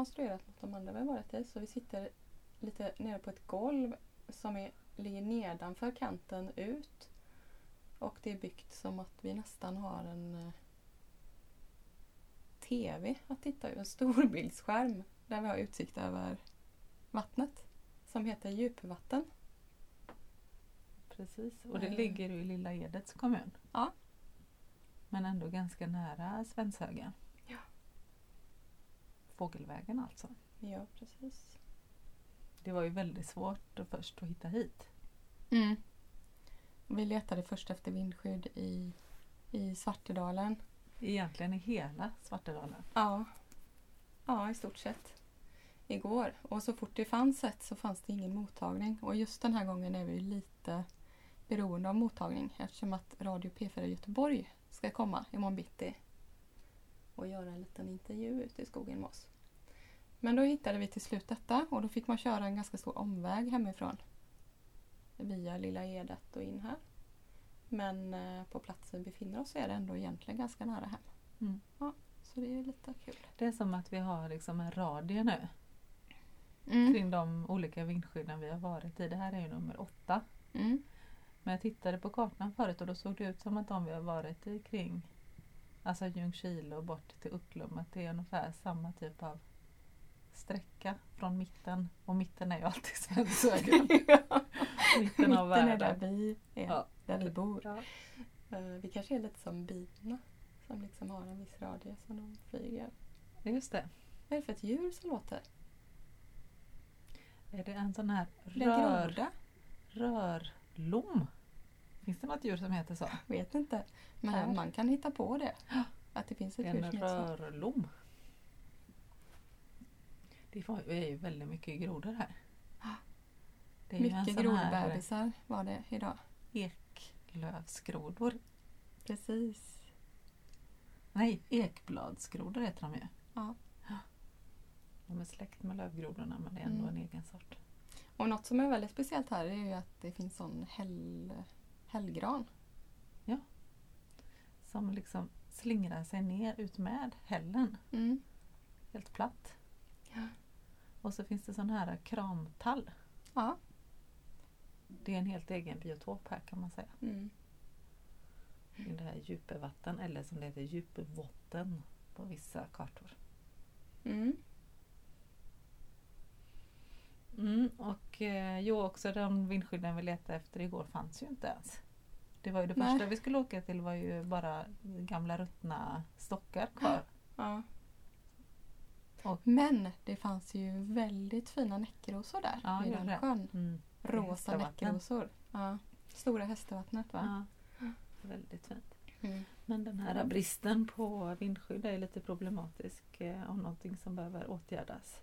konstruerat mot de andra vi varit i. Så vi sitter lite nere på ett golv som är, ligger nedanför kanten ut. Och det är byggt som att vi nästan har en eh, TV att titta ur, en storbildsskärm där vi har utsikt över vattnet som heter djupvatten. Precis, och det Mm. ligger i Lilla Edets kommun. Ja. Men ändå ganska nära Svenshögen. Fågelvägen alltså. Ja, precis. Det var ju väldigt svårt först att hitta hit. Mm. Vi letade först efter vindskydd i, i Svartedalen. Egentligen i hela Svartedalen. Ja. ja, i stort sett. Igår. Och så fort det fanns ett så fanns det ingen mottagning. Och just den här gången är vi lite beroende av mottagning eftersom att Radio P4 Göteborg ska komma imorgon bitti och göra en liten intervju ute i skogen med oss. Men då hittade vi till slut detta och då fick man köra en ganska stor omväg hemifrån. Via Lilla Edet och in här. Men eh, på platsen vi befinner oss är det ändå egentligen ganska nära hem. Mm. Ja, så det är lite kul. Det är som att vi har liksom en radie nu Mm. kring de olika vindskydden vi har varit i. Det här är ju nummer åtta. Mm. Men jag tittade på kartan förut och då såg det ut som att de vi har varit i kring Alltså Ljungskile och bort till Ucklum att det är ungefär samma typ av sträcka från mitten. Och mitten är ju alltid Svenshögen. mitten av Mitten är där vi är, Ja. där vi bor. Ja. Eh, Vi kanske är lite som bina som liksom har en viss radie som de flyger. Just det. Vad är det för ett djur som låter? Är det en sån här rör, rörlom? Finns det något djur som heter så? Vet inte. Men Här. man kan hitta på det. Att det finns ett djur En som heter så. rörlom. Det får- är ju väldigt mycket grodor här. Det är Mycket grodbebisar var det idag. eklövsgrodor. Precis. Nej, ekbladsgrodor heter de ju. Ja. De är släkt med lövgrodorna men det är ändå Mm. en egen sort. Och något som är väldigt speciellt här är ju att det finns sån häll, hällgran. Som liksom slingrar sig ner ut med hällen. Mm. Helt platt. Ja. Och så finns det sån här kramtall. Ja. Det är en helt egen biotop här kan man säga. Mm. I det här djupvatten eller som det heter djupvotten på vissa kartor. Mm. Mm, och eh, jo, också de vindskydden vi letade efter igår fanns ju inte ens. Det var ju det Nej. första vi skulle åka till var ju bara gamla ruttna stockar kvar. Ja. Och- Men det fanns ju väldigt fina näckrosor där Ja, vid den sjön. Mm. Rosa näckrosor. Ja. Stora Hästavattnet va? Ja, väldigt fint. Mm. Men den här bristen på vindskydd är lite problematisk eh, och någonting som behöver åtgärdas.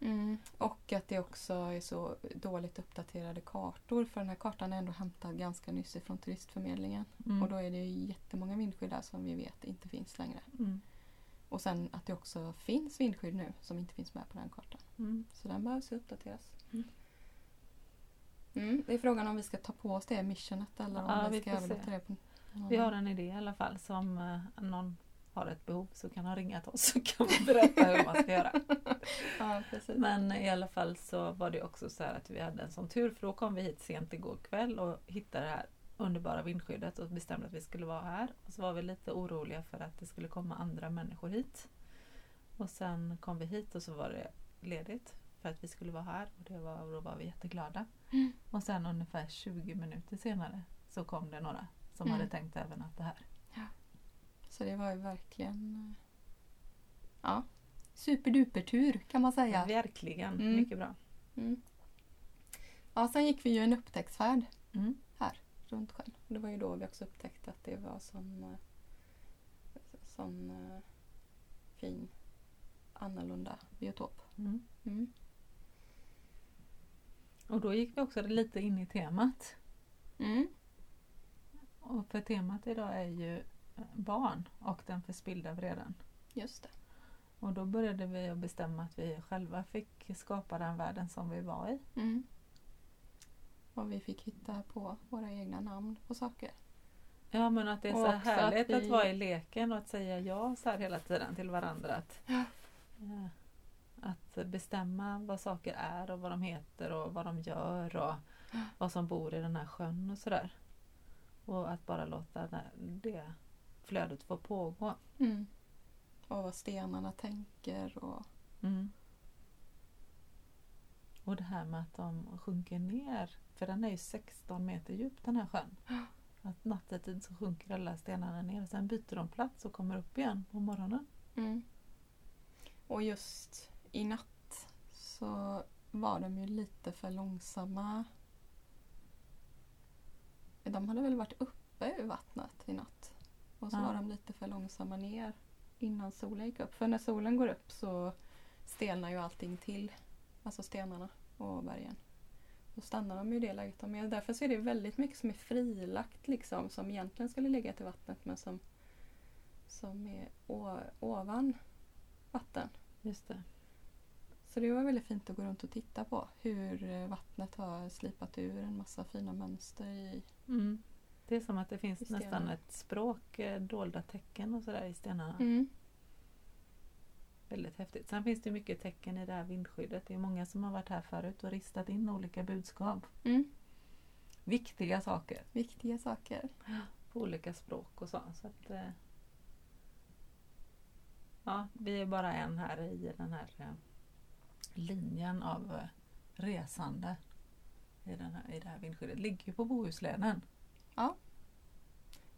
Mm. Och att det också är så dåligt uppdaterade kartor. För den här kartan är ändå hämtad ganska nyss ifrån turistförmedlingen. Mm. Och då är det ju jättemånga vindskydd där som vi vet inte finns längre. Mm. Och sen att det också finns vindskydd nu som inte finns med på den kartan. Mm. Så den behövs uppdateras. Mm. Det är frågan om vi ska ta på oss det missionet eller om Ja, vi ska överlåta det på Vi har en idé i alla fall. Så om eh, någon har ett behov så kan han ringa till oss så kan vi berätta hur man ska göra. Ja. Men i alla fall så var det också så här att vi hade en sån tur för då kom vi hit sent igår kväll och hittade det här underbara vindskyddet och bestämde att vi skulle vara här. Och så var vi lite oroliga för att det skulle komma andra människor hit. Och sen kom vi hit och så var det ledigt för att vi skulle vara här och det var, och då var vi jätteglada. Mm. Och sen ungefär 20 minuter senare så kom det några som Mm. hade tänkt även att det här. Så det var ju verkligen eh, ja, superdupertur kan man säga. Verkligen, Mm. mycket bra. Mm. Ja, sen gick vi ju en upptäcktsfärd Mm. runt sjön. Det var ju då vi också upptäckte att det var sån, eh, sån eh, fin annorlunda biotop. Mm. Mm. Och då gick vi också lite in i temat. Mm. Och för temat idag är ju barn och den förspillda vreden. Just det. Och då började vi att bestämma att vi själva fick skapa den världen som vi var i. Mm. Och vi fick hitta på våra egna namn på saker. Ja men att det är Och så härligt att att, vi- vara i leken och att säga ja så här hela tiden till varandra. Att, Ja. eh, att bestämma vad saker är och vad de heter och vad de gör och vad som bor i den här sjön och sådär. Och att bara låta det flödet få pågå. Mm. Och vad stenarna tänker och Mm. Och det här med att de sjunker ner, för den är ju 16 meter djup den här sjön. Att nattetid så sjunker alla stenarna ner och sen byter de plats och kommer upp igen på morgonen. Mm. Och just i natt så var de ju lite för långsamma. De hade väl varit uppe ur vattnet i natt. Och så Ja. var de lite för långsamma ner innan solen gick upp. För när solen går upp så stelnar ju allting till. Alltså stenarna och bergen. Då stannar de ju i det läget de är. Därför så är det väldigt mycket som är frilagt liksom. Som egentligen skulle ligga till vattnet men som, som är ovan vatten. Just det. Så det var väldigt fint att gå runt och titta på hur eh, vattnet har slipat ur en massa fina mönster i. Mm. Det är som att det finns nästan ett språk, eh, dolda tecken och sådär i stenarna. Mm. Väldigt häftigt. Sen finns det mycket tecken i det här vindskyddet. Det är många som har varit här förut och ristat in olika budskap. Mm. Viktiga saker Viktiga saker. på olika språk och så. så att, eh, ja, vi är bara en här i den här eh, linjen av resande i, den här, i det här vindskyddet. Ligger ju på Bohusleden.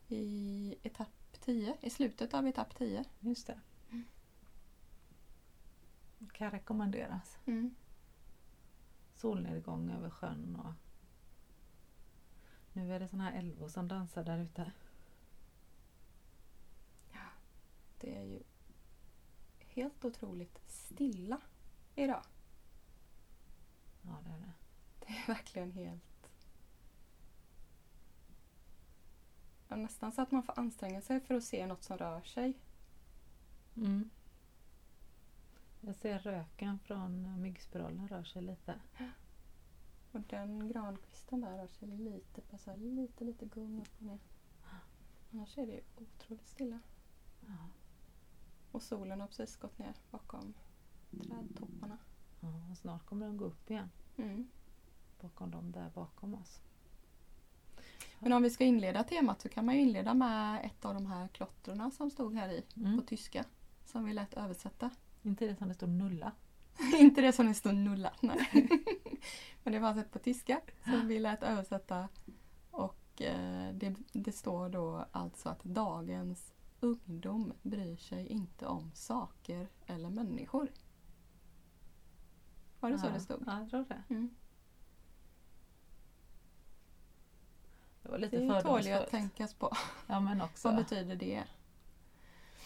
I etapp 10, i slutet av etapp 10. Just det. Kan rekommenderas. Mm. Solnedgång över sjön och nu är det såna här älvor som dansar där ute. Det är ju helt otroligt stilla idag. Ja, det är det. Det är verkligen helt... nästan så att man får anstränga sig för att se något som rör sig. Mm. Jag ser röken från myggspiralen rör sig lite. Och den grankvisten där rör sig lite här, lite, lite gung upp och ner. Annars är det ju otroligt stilla. Ja. Och solen har precis gått ner bakom trädtopparna. Ja, och snart kommer den gå upp igen Mm. bakom dem där bakom oss. Men om vi ska inleda temat så kan man ju inleda med ett av de här klottrorna som stod här i Mm. på tyska. Som vi lät översätta. Inte det som det står nulla. Inte det som det står nulla, nej. Men det var ett på tyska som vi lät översätta. Och eh, det, det står då alltså att dagens ungdom bryr sig inte om saker eller människor. Var det så ja. det stod? Ja, jag tror det. Mm. Det var lite Det är tåligt att tänkas på. Ja, men också Vad betyder det?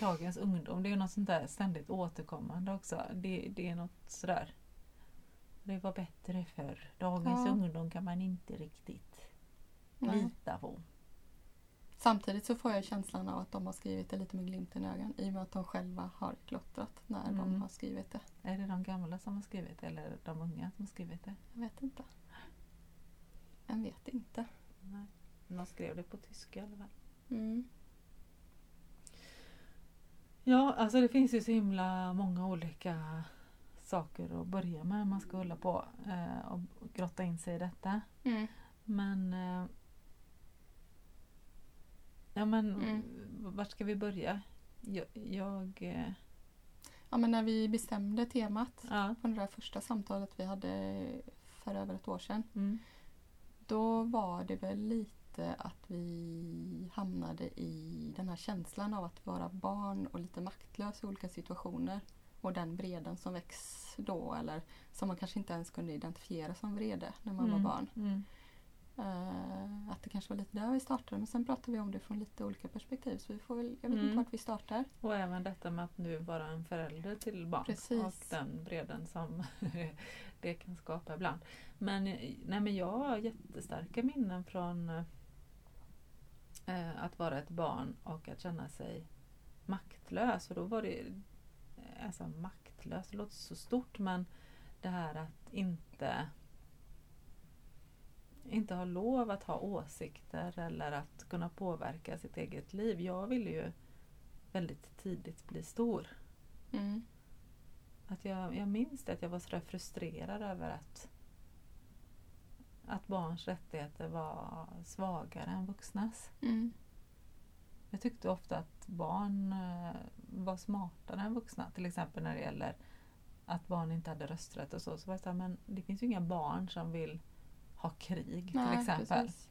dagens ungdom. Det är ju något sånt där ständigt återkommande också. Det, det är något sådär. Det var bättre förr. Dagens Ja. ungdom kan man inte riktigt Nej. lita på. Samtidigt så får jag känslan av att de har skrivit det lite med glimten i ögat i och med att de själva har klottrat när de Mm. har skrivit det. Är det de gamla som har skrivit det eller de unga som har skrivit det? Jag vet inte. Jag vet inte. Nej. De skrev det på tyska i alla fall. Mm. Ja, alltså det finns ju så himla många olika saker att börja med man ska hålla på eh, och grotta in sig i detta. Mm. Men... Eh, ja men Mm. vart ska vi börja? Jag... jag eh, Ja, men när vi bestämde temat ja. på det där första samtalet vi hade för över ett år sedan. Mm. Då var det väl lite att vi hamnade i den här känslan av att vara barn och lite maktlös i olika situationer. Och den vreden som väcks då eller som man kanske inte ens kunde identifiera som vrede när man Mm. var barn. Mm. Eh, att det kanske var lite där vi startade men sen pratade vi om det från lite olika perspektiv så vi får väl, jag vet Mm. inte vart vi startar. Och även detta med att nu vara en förälder till barn Precis. och den vreden som det kan skapa ibland. Men, nej, men jag har jättestarka minnen från eh, att vara ett barn och att känna sig maktlös. Och då var det, eh, alltså maktlös, det låter så stort men det här att inte inte ha lov att ha åsikter eller att kunna påverka sitt eget liv. Jag ville ju väldigt tidigt bli stor. Mm. Att jag, jag minns det, att jag var så frustrerad över att, att barns rättigheter var svagare än vuxnas. Mm. Jag tyckte ofta att barn eh, var smartare än vuxna. Till exempel när det gäller att barn inte hade rösträtt och så. så var det, så här, men det finns ju inga barn som vill ha krig till Nej, exempel. precis.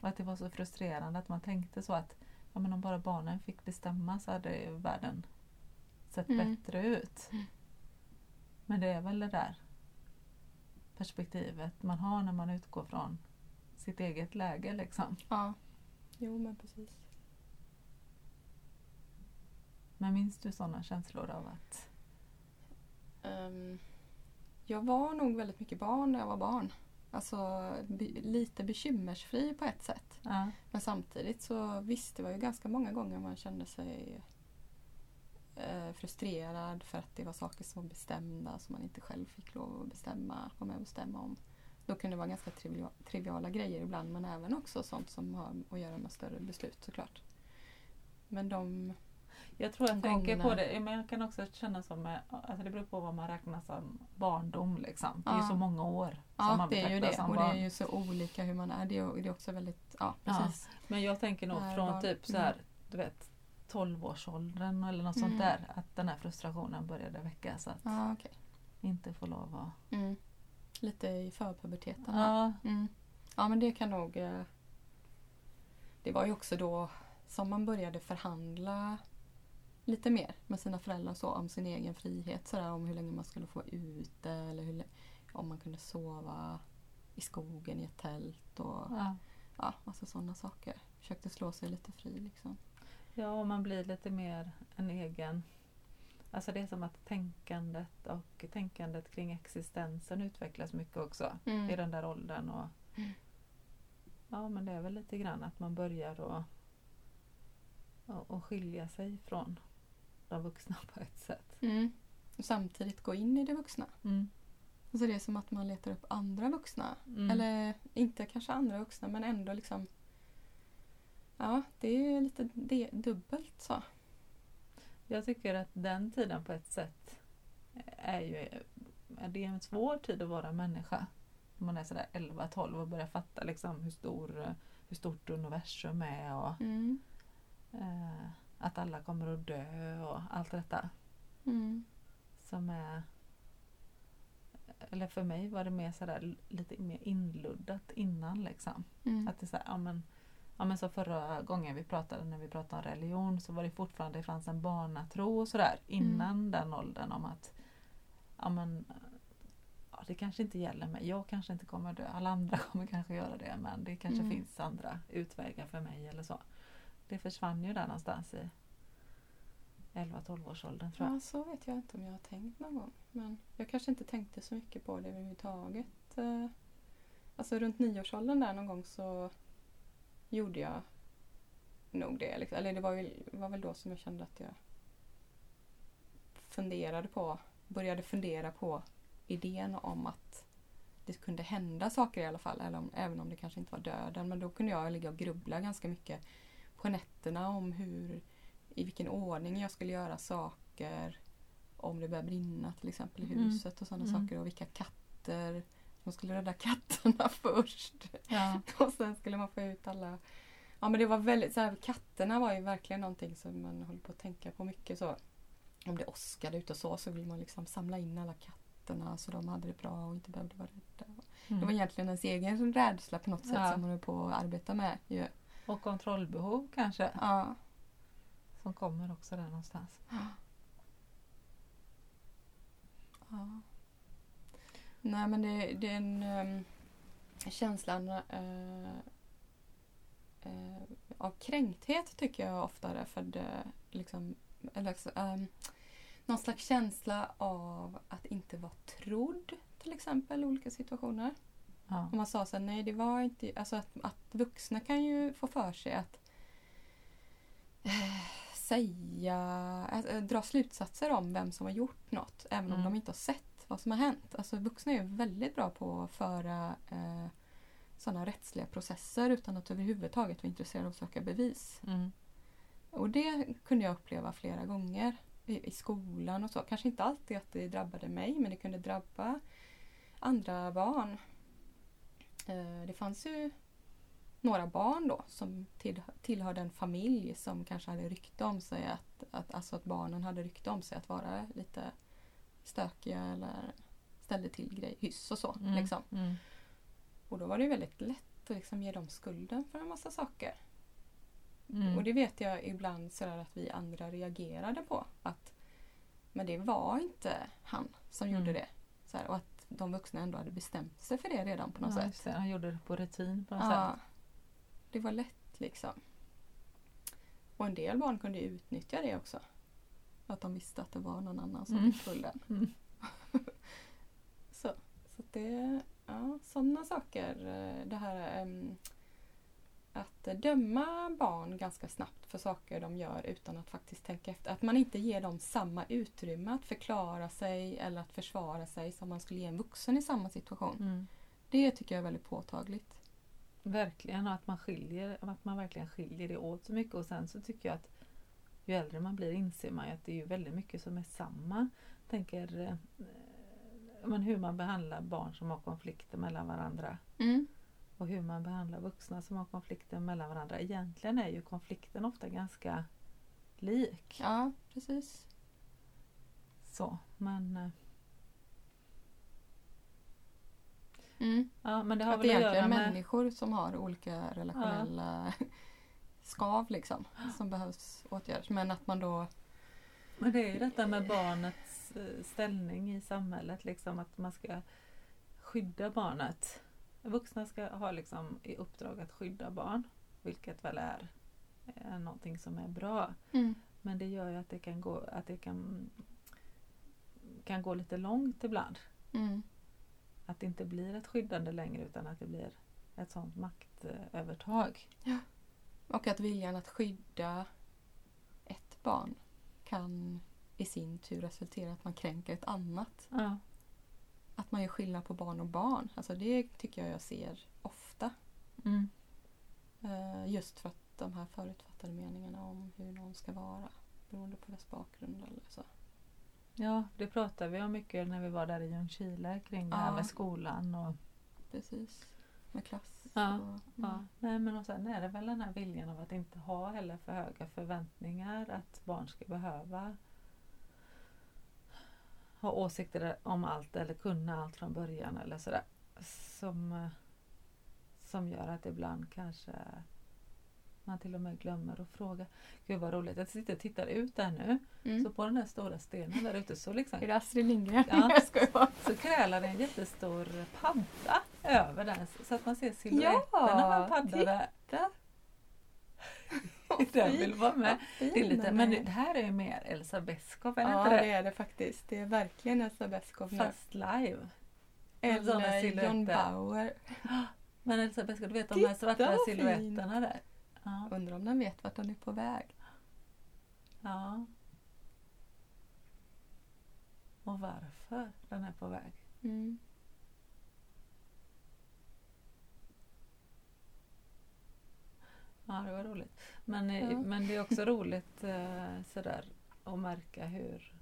Och att det var så frustrerande att man tänkte så att ja, men om bara barnen fick bestämma så hade världen sett Mm. bättre ut. Mm. Men det är väl det där perspektivet man har när man utgår från sitt eget läge. Liksom. Ja. Jo men precis. Men minns du sådana känslor av att... Ehm, jag var nog väldigt mycket barn när jag var barn. Alltså be- lite bekymmersfri på ett sätt. Ja, Men samtidigt så visst, det var ju ganska många gånger man kände sig frustrerad för att det var saker som var bestämda som man inte själv fick lov att bestämma, vara med och bestämma om. Då kunde det vara ganska triviala, triviala grejer ibland men även också sånt som har att göra med större beslut såklart. Men de... jag tror jag tänker på det. Men jag kan också känna som... eh, Alltså det beror på vad man räknar som barndom. Liksom. Det är ju Ja. så många år som Ja, man det är ju det. som Och det är ju så olika hur man är. Det är, det är också väldigt... Ja, Ja. precis. Men jag tänker nog När från barn- typ så här, du vet 12-årsåldern eller något Mm. sånt där. Att den här frustrationen började väckas. Att Ja, okej. inte få lov att... Mm. Lite i förpuberteten. Ja, Mm. Ja men det kan nog... eh, Det var ju också då som man började förhandla lite mer med sina föräldrar så om sin egen frihet. Sådär, om hur länge man skulle få vara ute eller hur, om man kunde sova i skogen i ett tält och ja. ja, alltså sådana saker. Försökte slå sig lite fri liksom. Ja, och man blir lite mer en egen... Alltså det är som att tänkandet och tänkandet kring existensen utvecklas mycket också i den där åldern. Och, Mm. Ja, men det är väl lite grann att man börjar att och, och skilja sig från de vuxna på ett sätt. Mm. Och samtidigt gå in i det vuxna. Mm. Alltså det är som att man letar upp andra vuxna Mm. Eller inte kanske andra vuxna men ändå liksom Ja, det är lite det, dubbelt så. Jag tycker att den tiden på ett sätt är ju det är en svår tid att vara människa. När man är sådär 11-12 och börjar fatta liksom hur, stor, hur stort universum är och Mm. eh, att alla kommer att dö och allt detta. Mm. Som är... Eller för mig var det mer sådär lite mer inluddat innan liksom. Mm. Att det är så här, ja, men, ja men så förra gången vi pratade, när vi pratade om religion så var det fortfarande, det fanns en barnatro och sådär innan den åldern om att ja men ja, det kanske inte gäller mig, jag kanske inte kommer dö, alla andra kommer kanske göra det men det kanske Mm. finns andra utvägar för mig eller så. Det försvann ju där någonstans i 11-12 års åldern tror jag. Ja, så vet jag inte om jag har tänkt någon gång. Men jag kanske inte tänkte så mycket på det överhuvudtaget. Eh, Alltså runt nioårsåldern där någon gång så gjorde jag nog det. liksom. Eller det var väl, var väl då som jag kände att jag funderade på, började fundera på idén om att det kunde hända saker i alla fall. Eller om, även om det kanske inte var döden. Men då kunde jag ligga och grubbla ganska mycket på nätterna om hur, i vilken ordning jag skulle göra saker. Om det började brinna till exempel i Mm. huset och sådana Mm. saker. Och vilka katter. Man skulle rädda katterna först. Ja. Och sen skulle man få ut alla... Ja men det var väldigt så här, katterna var ju verkligen någonting som man höll på att tänka på mycket så. Om det åskade ute och så så vill man liksom samla in alla katterna så de hade det bra och inte behövde vara rädda. Det var Mm. egentligen ens egen rädsla på något sätt Ja. som man höll på att arbeta med. Ju. Och kontrollbehov kanske, Ja. som kommer också där någonstans. ja. Nej men det, det är en um, känslan eh, eh, av kränkthet tycker jag oftare för det liksom eller, ehm, någon slags känsla av att inte vara trodd till exempel i olika situationer. Ja. Om man sa så här, nej det var inte... Alltså att, att vuxna kan ju få för sig att eh, säga, alltså, dra slutsatser om vem som har gjort något även om Mm. de inte har sett vad som har hänt. Alltså vuxna är väldigt bra på att föra eh, sådana rättsliga processer utan att överhuvudtaget vara intresserad av att söka bevis. Mm. Och det kunde jag uppleva flera gånger i, i skolan och så. Kanske inte alltid att det drabbade mig men det kunde drabba andra barn. Eh, det fanns ju några barn då som till, tillhörde en familj som kanske hade rykte om sig att, att, alltså att barnen hade rykte om sig att vara lite stökiga eller ställde till grej, hyss och så. Mm. Liksom. Mm. Och då var det väldigt lätt att liksom ge dem skulden för en massa saker. Mm. Och det vet jag ibland sådär att vi andra reagerade på. Att, men det var inte han som Mm. gjorde det. Så här, och att de vuxna ändå hade bestämt sig för det redan på något ja, sätt. det. Han gjorde det på rutin på något Ja, sätt. det var lätt liksom. Och en del barn kunde utnyttja det också. Att de visste att det var någon annan som Mm. fick skulden. Mm. Så, så det, ja, sådana saker. eh, Det här ehm, att döma barn ganska snabbt för saker de gör utan att faktiskt tänka efter. Att man inte ger dem samma utrymme att förklara sig eller att försvara sig som man skulle ge en vuxen i samma situation. Mm. Det tycker jag är väldigt påtagligt. Verkligen, att man, skiljer, att man verkligen skiljer det åt så mycket. Och sen så tycker jag att ju äldre man blir inser man ju att det är ju väldigt mycket som är samma. Tänker eh, men hur man behandlar barn som har konflikter mellan varandra Mm. och hur man behandlar vuxna som har konflikter mellan varandra. Egentligen är ju konflikten ofta ganska lik. Ja, precis. Så, men, eh, Mm. ja, men det har Att väl det att egentligen är med... människor som har olika relationella skav liksom, som behövs åtgärdas. Men att man då... Men det är ju detta med barnets eh, ställning i samhället, liksom att man ska skydda barnet. Vuxna ska ha liksom i uppdrag att skydda barn, vilket väl är, är någonting som är bra. Mm. Men det gör ju att det kan gå, att det kan, kan gå lite långt ibland. Mm. Att det inte blir ett skyddande längre utan att det blir ett sånt maktövertag. Och att viljan att skydda ett barn kan i sin tur resultera i att man kränker ett annat. Ja. Att man gör skillnad på barn och barn. Alltså det tycker jag jag ser ofta. Mm. Eh, just för att de här förutfattade meningarna om hur någon ska vara beroende på dess bakgrund eller så. ja, det pratade vi om mycket när vi var där i Ljungskile kring det här Ja. med skolan och Precis. Med klass. Ja, och, Ja, nej men och sen är det väl den här viljan av att inte ha heller för höga förväntningar att barn ska behöva ha åsikter om allt eller kunna allt från början eller sådär. Som, som gör att ibland kanske man till och med glömmer att fråga. Gud vad roligt, jag sitter och tittar ut där nu. Mm. Så på den där stora stenen där ute så liksom Är det Astrid Lindgren? Ja. jag skojar bara. så krälar det en jättestor padda över den så att man ser siluetten Ja, en padda där. Titta! Den vill vara med. Det är lite, men det här är ju mer Elsa Beskow, är Ja, det det? är det faktiskt. Det är verkligen Elsa Beskow nu. Fast live. Eller. John Bauer. Men Elsa Beskow, du vet de här svarta silhuetterna där? Ja. Undrar om den vet vart den är på väg. ja. Och varför den är på väg. Mm. Ja, det var roligt. Men, eh, Ja. men det är också roligt eh, sådär att märka hur,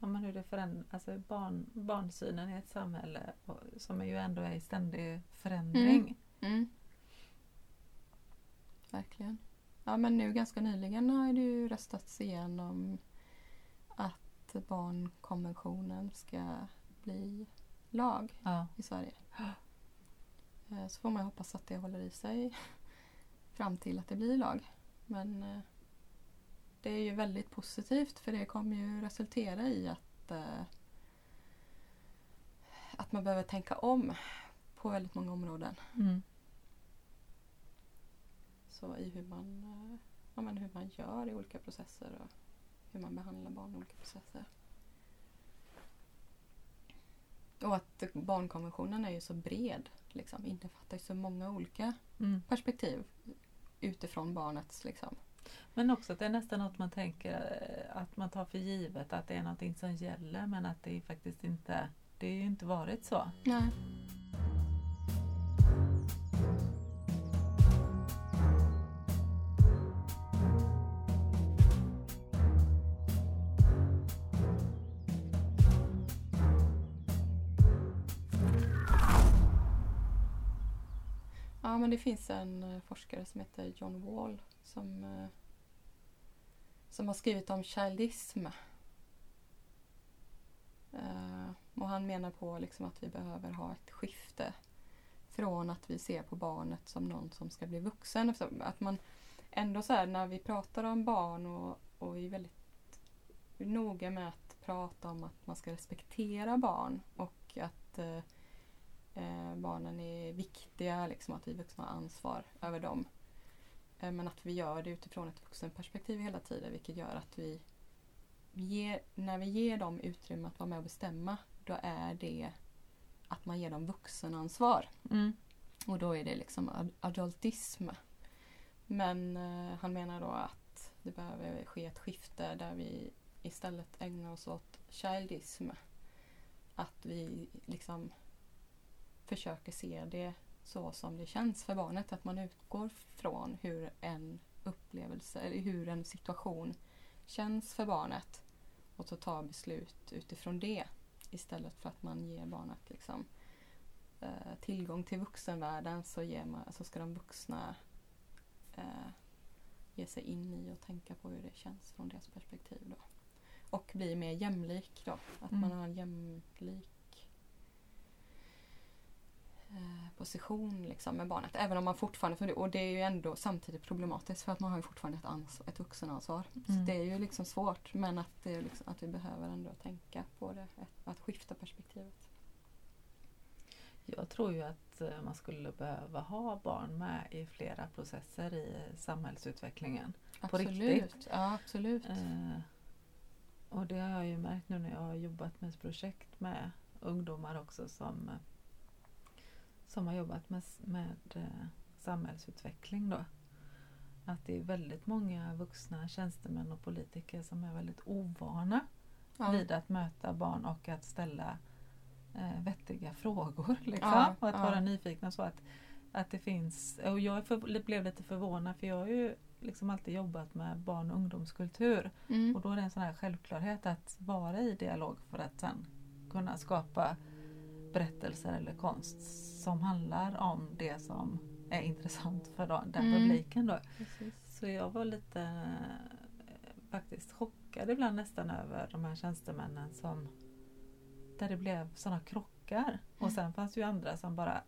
ja, men hur det förändras, alltså barn, barnsynen i ett samhälle och, som är ju ändå är i ständig förändring. Mm. Verkligen. Ja men nu ganska nyligen har det ju röstats igenom att barnkonventionen ska bli lag Ja. i Sverige. Eh, Så får man hoppas att det håller i sig fram till att det blir lag. Men eh, det är ju väldigt positivt för det kommer ju resultera i att, eh, att man behöver tänka om på väldigt många områden. Mm. Så i hur man, eh, ja, men hur man gör i olika processer och hur man behandlar barn i olika processer. Och att barnkonventionen är ju så bred. Liksom, innefattar ju så många olika Mm. perspektiv utifrån barnets. Liksom. Men också att det är nästan något man tänker eh, att man tar för givet att det är någonting som gäller men att det faktiskt inte det har ju inte varit så. Nej. Men det finns en eh, forskare som heter John Wall som, eh, som har skrivit om childism. Eh, och han menar på liksom att vi behöver ha ett skifte från att vi ser på barnet som någon som ska bli vuxen. Alltså, att man ändå så här, när vi pratar om barn och, och vi är väldigt noga med att prata om att man ska respektera barn och att eh, barnen är viktiga, liksom att vi vuxna har ansvar över dem. Eh, men att vi gör det utifrån ett vuxenperspektiv hela tiden vilket gör att vi ger, när vi ger dem utrymme att vara med och bestämma då är det att man ger dem vuxenansvar. Mm. Och då är det liksom ad- adultism. Men eh, han menar då att det behöver ske ett skifte där vi istället ägnar oss åt childism. Att vi liksom försöker se det så som det känns för barnet. Att man utgår från hur en upplevelse eller hur en situation känns för barnet och så tar beslut utifrån det istället för att man ger barnet liksom, eh, tillgång till vuxenvärlden så, ger man, så ska de vuxna eh, ge sig in i och tänka på hur det känns från deras perspektiv. Då. Och bli mer jämlik då. Att Mm. man har en jämlik position liksom med barnet. Även om man fortfarande, det, och det är ju ändå samtidigt problematiskt för att man har ju fortfarande ett, ans- ett vuxenansvar. Så Mm. det är ju liksom svårt men att, det är liksom, att vi behöver ändå tänka på det, att, att skifta perspektivet. Jag tror ju att eh, man skulle behöva ha barn med i flera processer i samhällsutvecklingen. Absolut. riktigt. Ja, absolut. Eh, och det har jag ju märkt nu när jag har jobbat med ett projekt med ungdomar också som, eh, som har jobbat med, med eh, samhällsutveckling. Då. Att det är väldigt många vuxna tjänstemän och politiker som är väldigt ovana Ja. vid att möta barn och att ställa eh, vettiga frågor. Liksom. Ja, och att ja. vara nyfikna. Så att, att det finns, och jag för, blev lite förvånad för jag har ju liksom alltid jobbat med barn och ungdomskultur. Mm. Och då är det en sån här självklarhet att vara i dialog för att sen kunna skapa berättelser eller konst som handlar om det som är intressant för då- den Mm. publiken. Då. Precis. Så jag var lite eh, faktiskt chockad ibland nästan över de här tjänstemännen som där det blev sådana krockar. Och Mm. sen fanns det ju andra som bara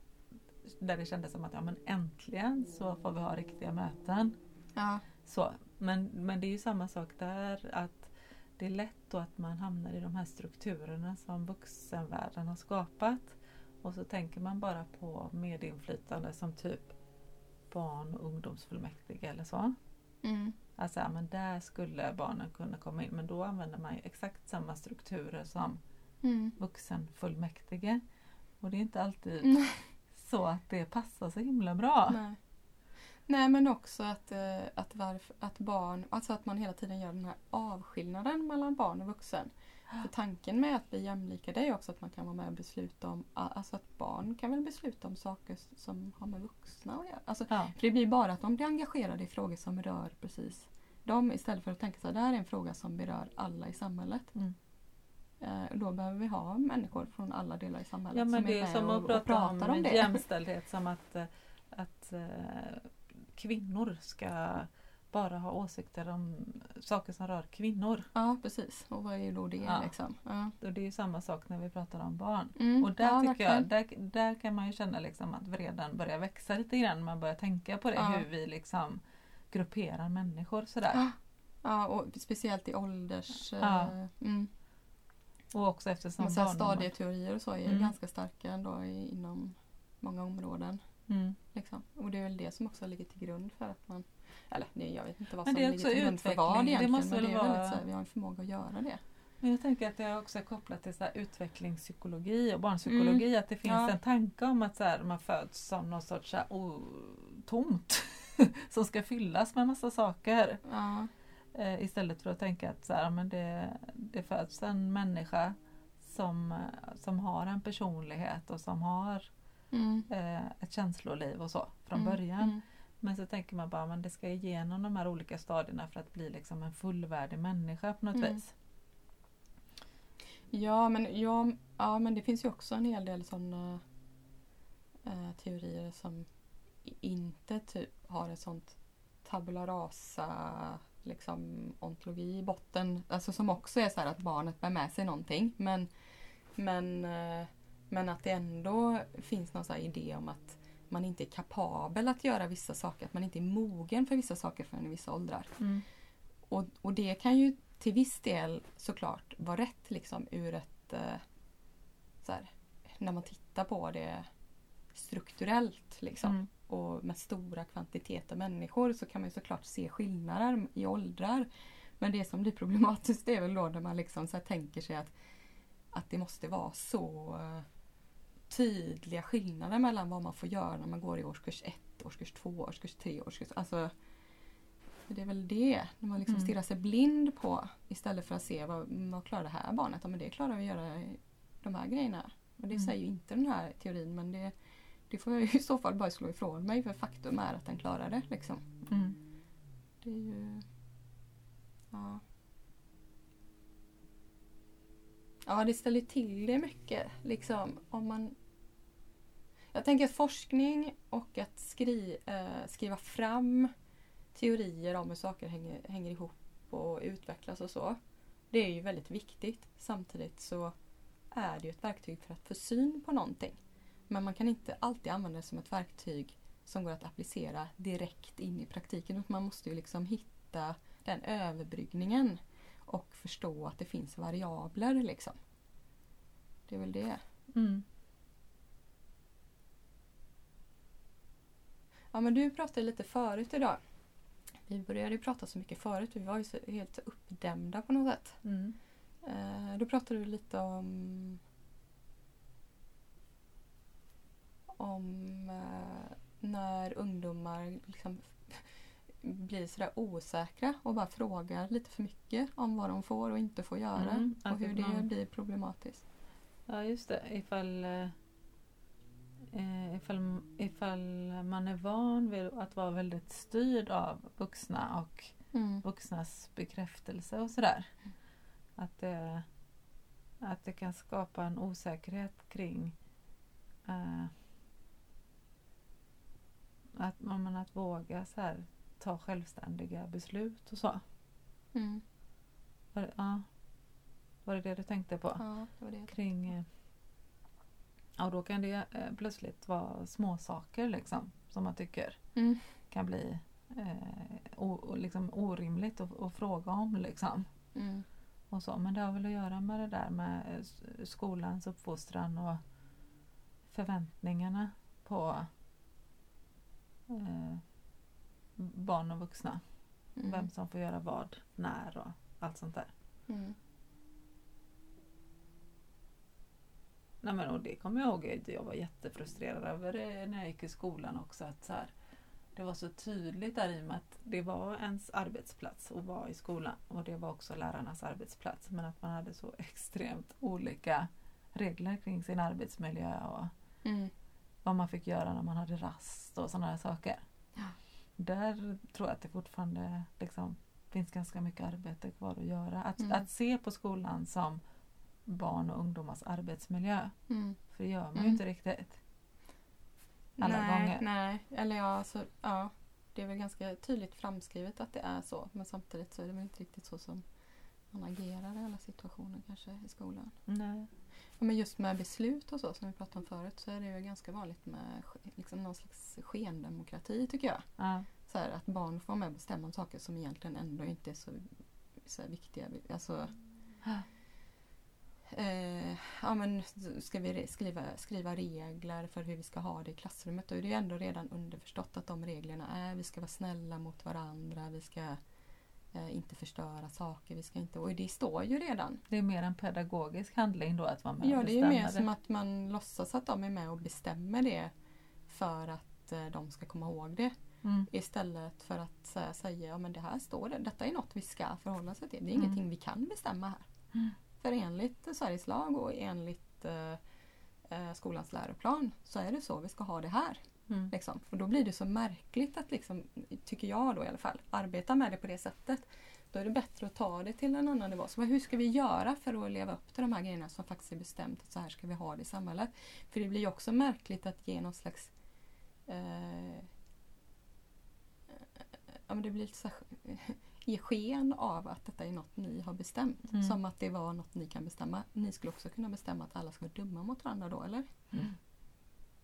där det kändes som att ja, men äntligen så får vi ha riktiga möten. Ja. Så, men, men det är ju samma sak där att det är lätt då att man hamnar i de här strukturerna som vuxenvärlden har skapat. Och så tänker man bara på medinflytande som typ barn och ungdomsfullmäktige eller så. Mm. Alltså, men där skulle barnen kunna komma in. Men då använder man ju exakt samma strukturer som Mm. vuxenfullmäktige. Och det är inte alltid Nej. så att det passar så himla bra. Nej. Nej men också att, eh, att, varf, att barn, alltså att man hela tiden gör den här avskillnaden mellan barn och vuxen. För tanken med att bli jämlika det är också att man kan vara med och besluta om, alltså att barn kan väl besluta om saker som har med vuxna att göra. Alltså, Ja. för det blir bara att de blir engagerade i frågor som rör precis dem istället för att tänka här, det här är en fråga som berör alla i samhället. Mm. Eh, då behöver vi ha människor från alla delar i samhället Ja men som det är är med som och, att och prata pratar om, om det. jämställdhet som att, eh, att kvinnor ska bara ha åsikter om saker som rör kvinnor. Ja precis, och vad är då det Ja. liksom? Ja. Och det är samma sak när vi pratar om barn. Mm, Och där ja, tycker jag, där, där kan man ju känna liksom att vreden börjar växa lite grann. Man börjar tänka på det, Ja. hur vi liksom grupperar människor sådär. Ja. Ja, och speciellt i ålders... Eh, Mm. Och också eftersom Men barndomar- stadieteorier och så är Mm. ganska starka ändå inom många områden. Mm. Liksom. Och det är väl det som också ligger till grund för att man... Eller nej, jag vet inte vad som är ligger till grund för vad utveckling. Det egentligen. måste men det väl är vara- väldigt så här, vi har en förmåga att göra det. Men jag tänker att det är också kopplat till så utvecklingspsykologi och barnpsykologi. Att det finns Mm. Ja. en tanke om att så här, man föds som något sorts så här, oh, tomt som ska fyllas med massa saker. Ja. Eh, istället för att tänka att så här, men det, det föds en människa som, som har en personlighet och som har Mm. eh, ett känsloliv och så från Mm, början. Mm. Men så tänker man bara att det ska igenom de här olika stadierna för att bli liksom en fullvärdig människa på något Mm. vis. Ja, men, ja, ja, men det finns ju också en hel del sådana eh, teorier som inte typ har ett sånt tabula rasa liksom ontologi i botten. Alltså som också är så här att barnet bär med sig någonting. Men, men, eh, men att det ändå finns någon idé om att man inte är kapabel att göra vissa saker. Att man inte är mogen för vissa saker förrän i vissa åldrar. Mm. Och, och det kan ju till viss del såklart vara rätt liksom ur ett... Eh, så här, när man tittar på det strukturellt liksom. Mm. Och med stora kvantiteter människor så kan man ju såklart se skillnader i åldrar. Men det som blir problematiskt är väl då när man liksom så tänker sig att, att det måste vara så eh, tydliga skillnader mellan vad man får göra när man går i årskurs 1, årskurs 2, årskurs 3, årskurs... Alltså, det är väl det, när man liksom Mm. stirrar sig blind på istället för att se vad, vad klarar det här barnet? Ja, men det klarar att göra de här grejerna. Och det Mm. säger ju inte den här teorin men det, det får jag i så fall bara slå ifrån mig för faktum är att den klarar det. Liksom. Mm. Det är ju... Ja. Ja, det ställer till det mycket. Liksom, om man... Jag tänker att forskning och att skri, eh, skriva fram teorier om hur saker hänger, hänger ihop och utvecklas och så. Det är ju väldigt viktigt. Samtidigt så är det ju ett verktyg för att få syn på någonting. Men man kan inte alltid använda det som ett verktyg som går att applicera direkt in i praktiken. Utan Man måste ju liksom hitta den överbryggningen och förstå att det finns variabler. Liksom. Det är väl det. Mm. Ja, men du pratade lite förut idag. Vi började prata så mycket förut. Vi var ju så helt uppdämda på något sätt. Mm. Eh, då pratade du lite om om eh, när ungdomar liksom blir sådär osäkra och bara frågar lite för mycket om vad de får och inte får göra. Mm, och hur det man- blir problematiskt. Ja, just det. Ifall, eh, ifall, ifall man är van vid att vara väldigt styrd av vuxna och Mm. vuxnas bekräftelse och sådär. Att det, att det kan skapa en osäkerhet kring eh, att, men att våga så här, ta självständiga beslut och så. Mm. Var det, ja, var det det du tänkte på? Ja, det var det. kring... eh, och då kan det eh, plötsligt vara små saker liksom, som man tycker Mm. kan bli eh, o, liksom orimligt att, att fråga om. Liksom, Mm. och så. Men det har väl att göra med det där med eh, skolans uppfostran och förväntningarna på eh, barn och vuxna. Mm. Vem som får göra vad, när och allt sånt där. Mm. Nej, men, och det kommer jag ihåg jag var jättefrustrerad över det när jag gick i skolan också. Att så här, det var så tydligt där i och med att det var ens arbetsplats att vara i skolan. Och det var också lärarnas arbetsplats. Men att man hade så extremt olika regler kring sin arbetsmiljö och Mm. vad man fick göra när man hade rast och sådana saker. Ja. Där tror jag att det fortfarande liksom, finns ganska mycket arbete kvar att göra. Att, Mm. att se på skolan som barn och ungdomars arbetsmiljö. Mm. För det gör man ju Mm. inte riktigt. Alla nej, gånger. Nej, eller ja, alltså, ja, det är väl ganska tydligt framskrivet att det är så. Men samtidigt så är det väl inte riktigt så som man agerar i alla situationer kanske i skolan. Nej. Ja, men just med beslut och så som vi pratade om förut så är det ju ganska vanligt med liksom någon slags skendemokrati tycker jag. Ja. Så här, att barn får vara med och bestämma om saker som egentligen ändå inte är så, så viktiga. Alltså, eh, ja, men ska vi skriva, skriva regler för hur vi ska ha det i klassrummet då är det ju ändå redan underförstått att de reglerna är vi ska vara snälla mot varandra, vi ska eh, inte förstöra saker, vi ska inte... Och det står ju redan. Det är mer en pedagogisk handling då att vara med Ja, och det är ju bestämma mer det. som att man låtsas att de är med och bestämmer det för att eh, de ska komma ihåg det. Mm. Istället för att säga, säga ja men det här står det, detta är något vi ska förhålla sig till. Det är Mm. ingenting vi kan bestämma här. Mm. För enligt Sveriges lag och enligt eh, eh, skolans läroplan så är det så vi ska ha det här. Mm. Liksom. Och då blir det så märkligt att, liksom, tycker jag då i alla fall, arbeta med det på det sättet. Då är det bättre att ta det till en annan nivå. Så hur ska vi göra för att leva upp till de här grejerna som faktiskt är bestämt att så här ska vi ha det i samhället? För det blir ju också märkligt att ge någon slags eh, ja, men det blir lite så ge sken av att detta är något ni har bestämt. Mm. Som att det var något ni kan bestämma. Ni skulle också kunna bestämma att alla ska vara dumma mot varandra då, eller?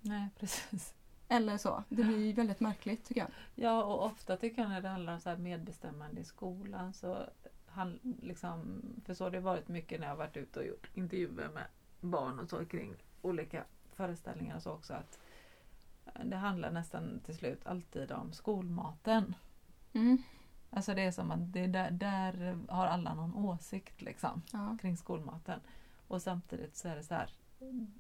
Nej, precis. Eller så. Det blir ju väldigt märkligt tycker jag. Ja, och ofta tycker jag när det handlar om så här medbestämmande i skolan så han, liksom, för så har det varit mycket när jag har varit ute och gjort intervjuer med barn och så kring olika föreställningar och så också att det handlar nästan till slut alltid om skolmaten. Mm. Alltså det är som att det är där, där har alla någon åsikt liksom Ja. kring skolmaten. Och samtidigt så är det så här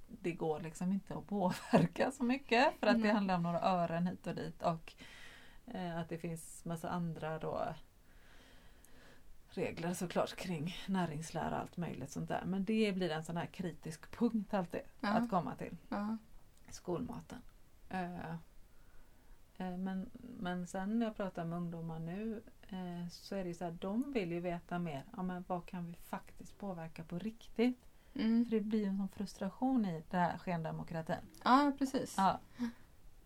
det går liksom inte att påverka så mycket för att det Nej. handlar om några ören hit och dit och eh, att det finns massa andra då regler såklart kring näringslära och allt möjligt sånt där. Men det blir en sån här kritisk punkt alltid Ja. att komma till. Ja. Skolmaten. Eh, eh, men, men sen när jag pratar med ungdomar nu eh, så är det ju så här, de vill ju veta mer. Ja, men vad kan vi faktiskt påverka på riktigt? Mm. För det blir en sån frustration i det här skendemokratin. ja, precis. Ja.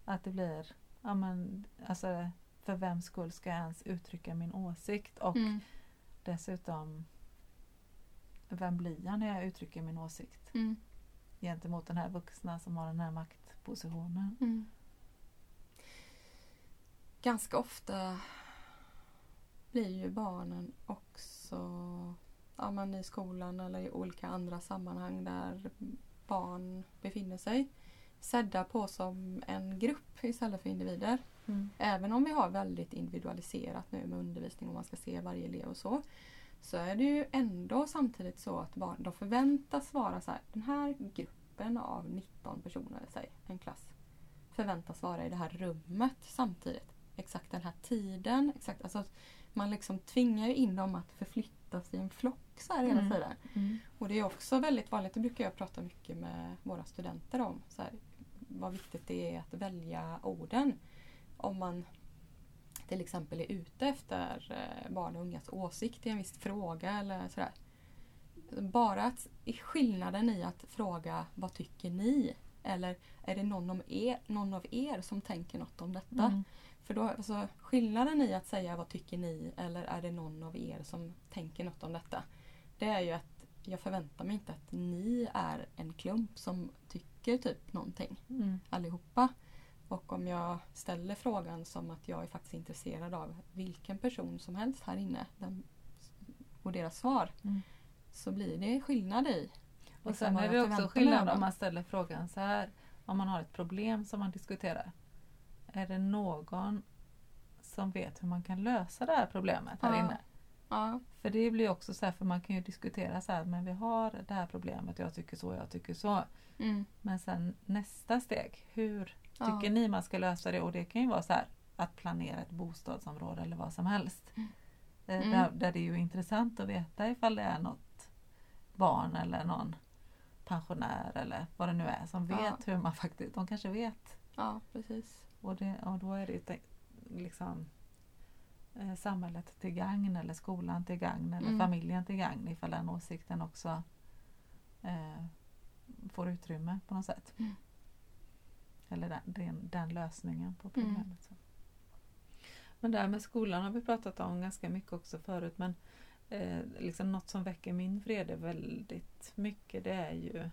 Att det blir, ja men alltså för vems skull ska jag ens uttrycka min åsikt? Och Mm. dessutom, vem blir jag när jag uttrycker min åsikt? Mm. Gentemot den här vuxna som har den här maktpositionen. Mm. Ganska ofta blir ju barnen också ja, men i skolan eller i olika andra sammanhang där barn befinner sig sedda på som en grupp istället för individer. Mm. Även om vi har väldigt individualiserat nu med undervisning och man ska se varje elev och så. Så är det ju ändå samtidigt så att barn, de förväntas vara så här. Den här gruppen av 19 personer, säg en klass, förväntas vara i det här rummet samtidigt. Exakt den här tiden. Exakt, alltså man liksom tvingar in dem att förflyttas i en flock så här hela Mm. tiden. Mm. Och det är också väldigt vanligt, det brukar jag prata mycket med våra studenter om. Så här, vad viktigt det är att välja orden. Om man till exempel är ute efter eh, barn och ungas åsikt i en viss fråga eller sådär. Bara att skillnaden i att fråga vad tycker ni? Eller är det någon, om er, någon av er som tänker något om detta? Mm. För då, alltså, skillnaden i att säga vad tycker ni eller är det någon av er som tänker något om detta. Det är ju att jag förväntar mig inte att ni är en klump som tycker typ någonting Mm. allihopa. Och om jag ställer frågan som att jag är faktiskt intresserad av vilken person som helst här inne den, och deras svar Mm. så blir det skillnad i. Och liksom sen är det också skillnad om man ställer frågan så här. Om man har ett problem som man diskuterar. Är det någon som vet hur man kan lösa det här problemet här Ja. inne? Ja, För det blir också så här, för man kan ju diskutera så här, men vi har det här problemet, jag tycker så, jag tycker så. mm, Men sen nästa steg, hur ja, tycker ni man ska lösa det? Och det kan ju vara så här, att planera ett bostadsområde eller vad som helst. Mm. Eh, Mm. Där, där det är ju intressant att veta ifall det är något barn eller någon pensionär eller vad det nu är som vet Ja. hur man faktiskt, de kanske vet. ja, precis. Och, det, och då är det liksom eh, samhället till gagn eller skolan till gagn eller Mm. familjen till gagn ifall den åsikten också eh, får utrymme på något sätt. Mm. Eller den, den, den lösningen på Mm. problemet. Så. Men det här med skolan har vi pratat om ganska mycket också förut men eh, liksom något som väcker min vrede väldigt mycket det är ju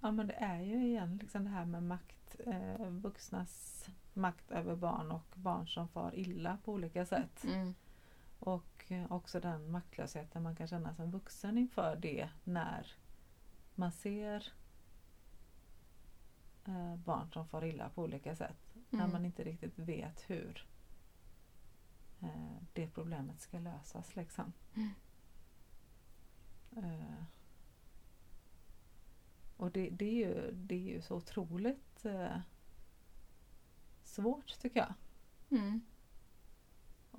Ja men det är ju igen liksom det här med makt, eh, vuxnas makt över barn och barn som far illa på olika sätt. Mm, Och eh, också den maktlösheten man kan känna som vuxen inför det när man ser eh, barn som far illa på olika sätt. När Mm. man inte riktigt vet hur eh, det problemet ska lösas. Liksom. Mm. Och det, det, är ju, det är ju så otroligt eh, svårt tycker jag. mm,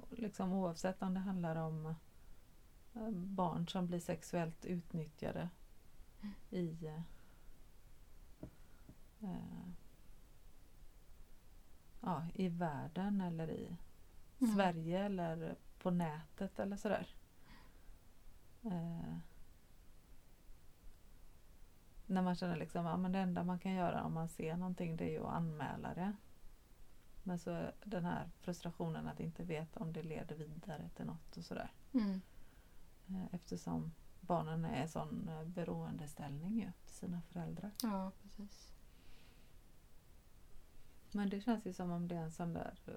Liksom oavsett om det handlar om eh, barn som blir sexuellt utnyttjade i eh, ja, i världen eller i Mm. Sverige eller på nätet eller sådär. Eh, när man känner liksom att ja, det enda man kan göra om man ser någonting det är ju att anmäla det. Men så den här frustrationen att inte veta om det leder vidare till något och sådär. Mm. Eh, Eftersom barnen är i sån eh, beroendeställning ju till sina föräldrar. Ja, precis. Men det känns ju som om det är en sån där eh,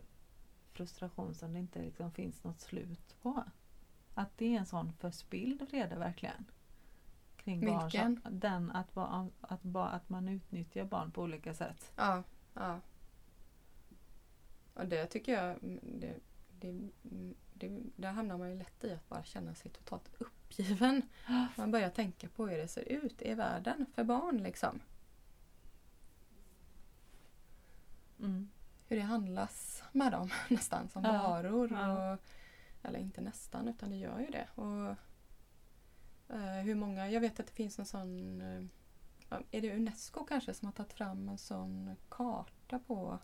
frustration som det inte liksom finns något slut på. Att det är en sån förspilld vrede verkligen. Kring barn som, den att, att, ba- att man utnyttjar barn på olika sätt. Ja, ja. Och det tycker jag, mm, det, det, mm, det, där hamnar man ju lätt i att bara känna sig totalt uppgiven. Man börjar tänka på hur det ser ut i världen för barn liksom. Mm. Hur det handlas med dem nästan som Ja, varor. Och, eller inte nästan, utan det gör ju det. Och, hur många, jag vet att det finns en sån, eh, är det Unesco kanske som har tagit fram en sån karta på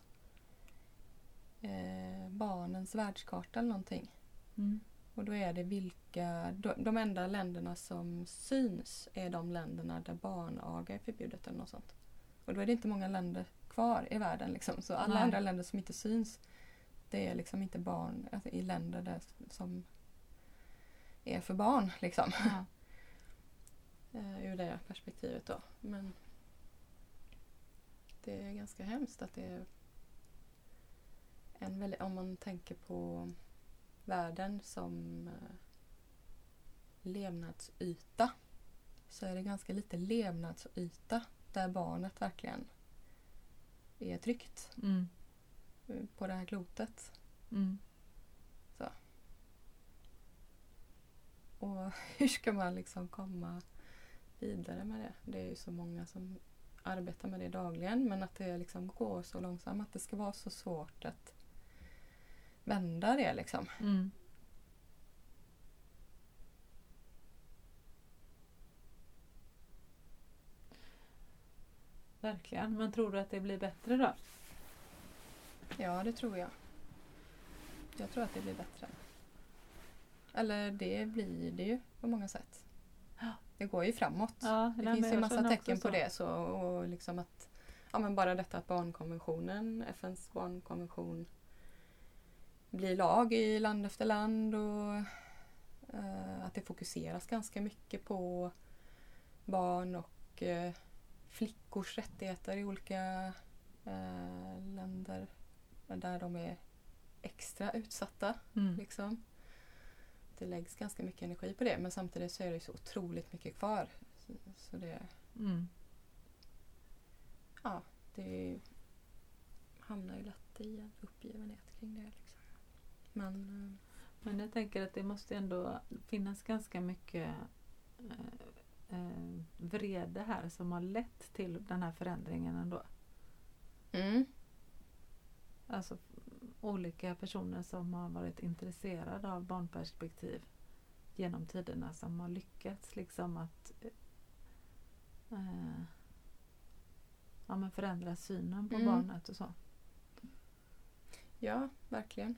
eh, barnens världskarta eller någonting. Mm. Och då är det vilka, de, de enda länderna som syns är de länderna där barnaga är förbjudet eller något sånt. Och då är det inte många länder kvar i världen liksom. Så alla Nej. andra länder som inte syns det är liksom inte barn alltså, i länder där, som är för barn liksom. Ja. Eh, ur det perspektivet då. Men det är ganska hemskt att det är en väldigt, om man tänker på världen som eh, levnadsyta så är det ganska lite levnadsyta där barnet verkligen är tryggt Mm. eh, på det här klotet. Mm. Och hur ska man liksom komma vidare med det? Det är ju så många som arbetar med det dagligen men att det liksom går så långsamt att det ska vara så svårt att vända det liksom. Mm. Verkligen. Men tror du att det blir bättre då? Ja, det tror jag. Jag tror att det blir bättre. Eller det blir det ju på många sätt. Det går ju framåt. Ja, Det finns ju massa tecken på det. Så, och liksom att, ja, men bara detta att barnkonventionen, FNs barnkonvention blir lag i land efter land och eh, att det fokuseras ganska mycket på barn och eh, flickors rättigheter i olika eh, länder där de är extra utsatta. Mm. Liksom. Det läggs ganska mycket energi på det men samtidigt så är det så otroligt mycket kvar. Så, så det, Mm. ja, det hamnar ju lätt i en uppgivenhet kring det. Liksom. Men eh, Men jag tänker att det måste ändå finnas ganska mycket eh, eh, vrede här som har lett till den här förändringen ändå. mm, Alltså olika personer som har varit intresserade av barnperspektiv genom tiderna som har lyckats liksom att eh, ja, men förändra synen på Mm. barnet och så. ja, verkligen.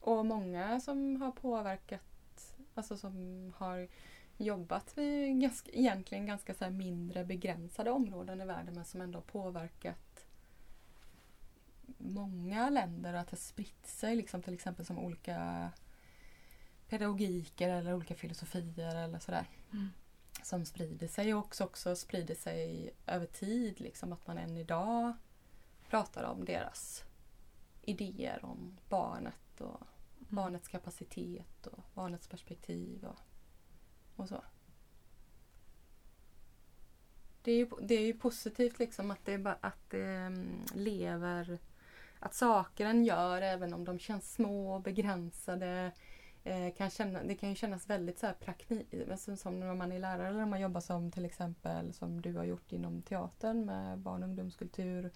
Och många som har påverkat, alltså som har jobbat vid ganska, egentligen ganska så mindre begränsade områden i världen men som ändå har påverkat många länder att det spritt sig liksom till exempel som olika pedagogiker eller olika filosofier eller sådär. Mm. Som sprider sig och också, också sprider sig över tid. Liksom att man än idag pratar om deras idéer om barnet och barnets kapacitet och barnets perspektiv och, och så. Det är, ju, det är ju positivt liksom att det, att det mm, lever, att saker en gör även om de känns små och begränsade. Eh, kan känna, det kan ju kännas väldigt så här praktik, alltså som när man är lärare eller när man jobbar som till exempel som du har gjort inom teatern med barn och ungdomskultur.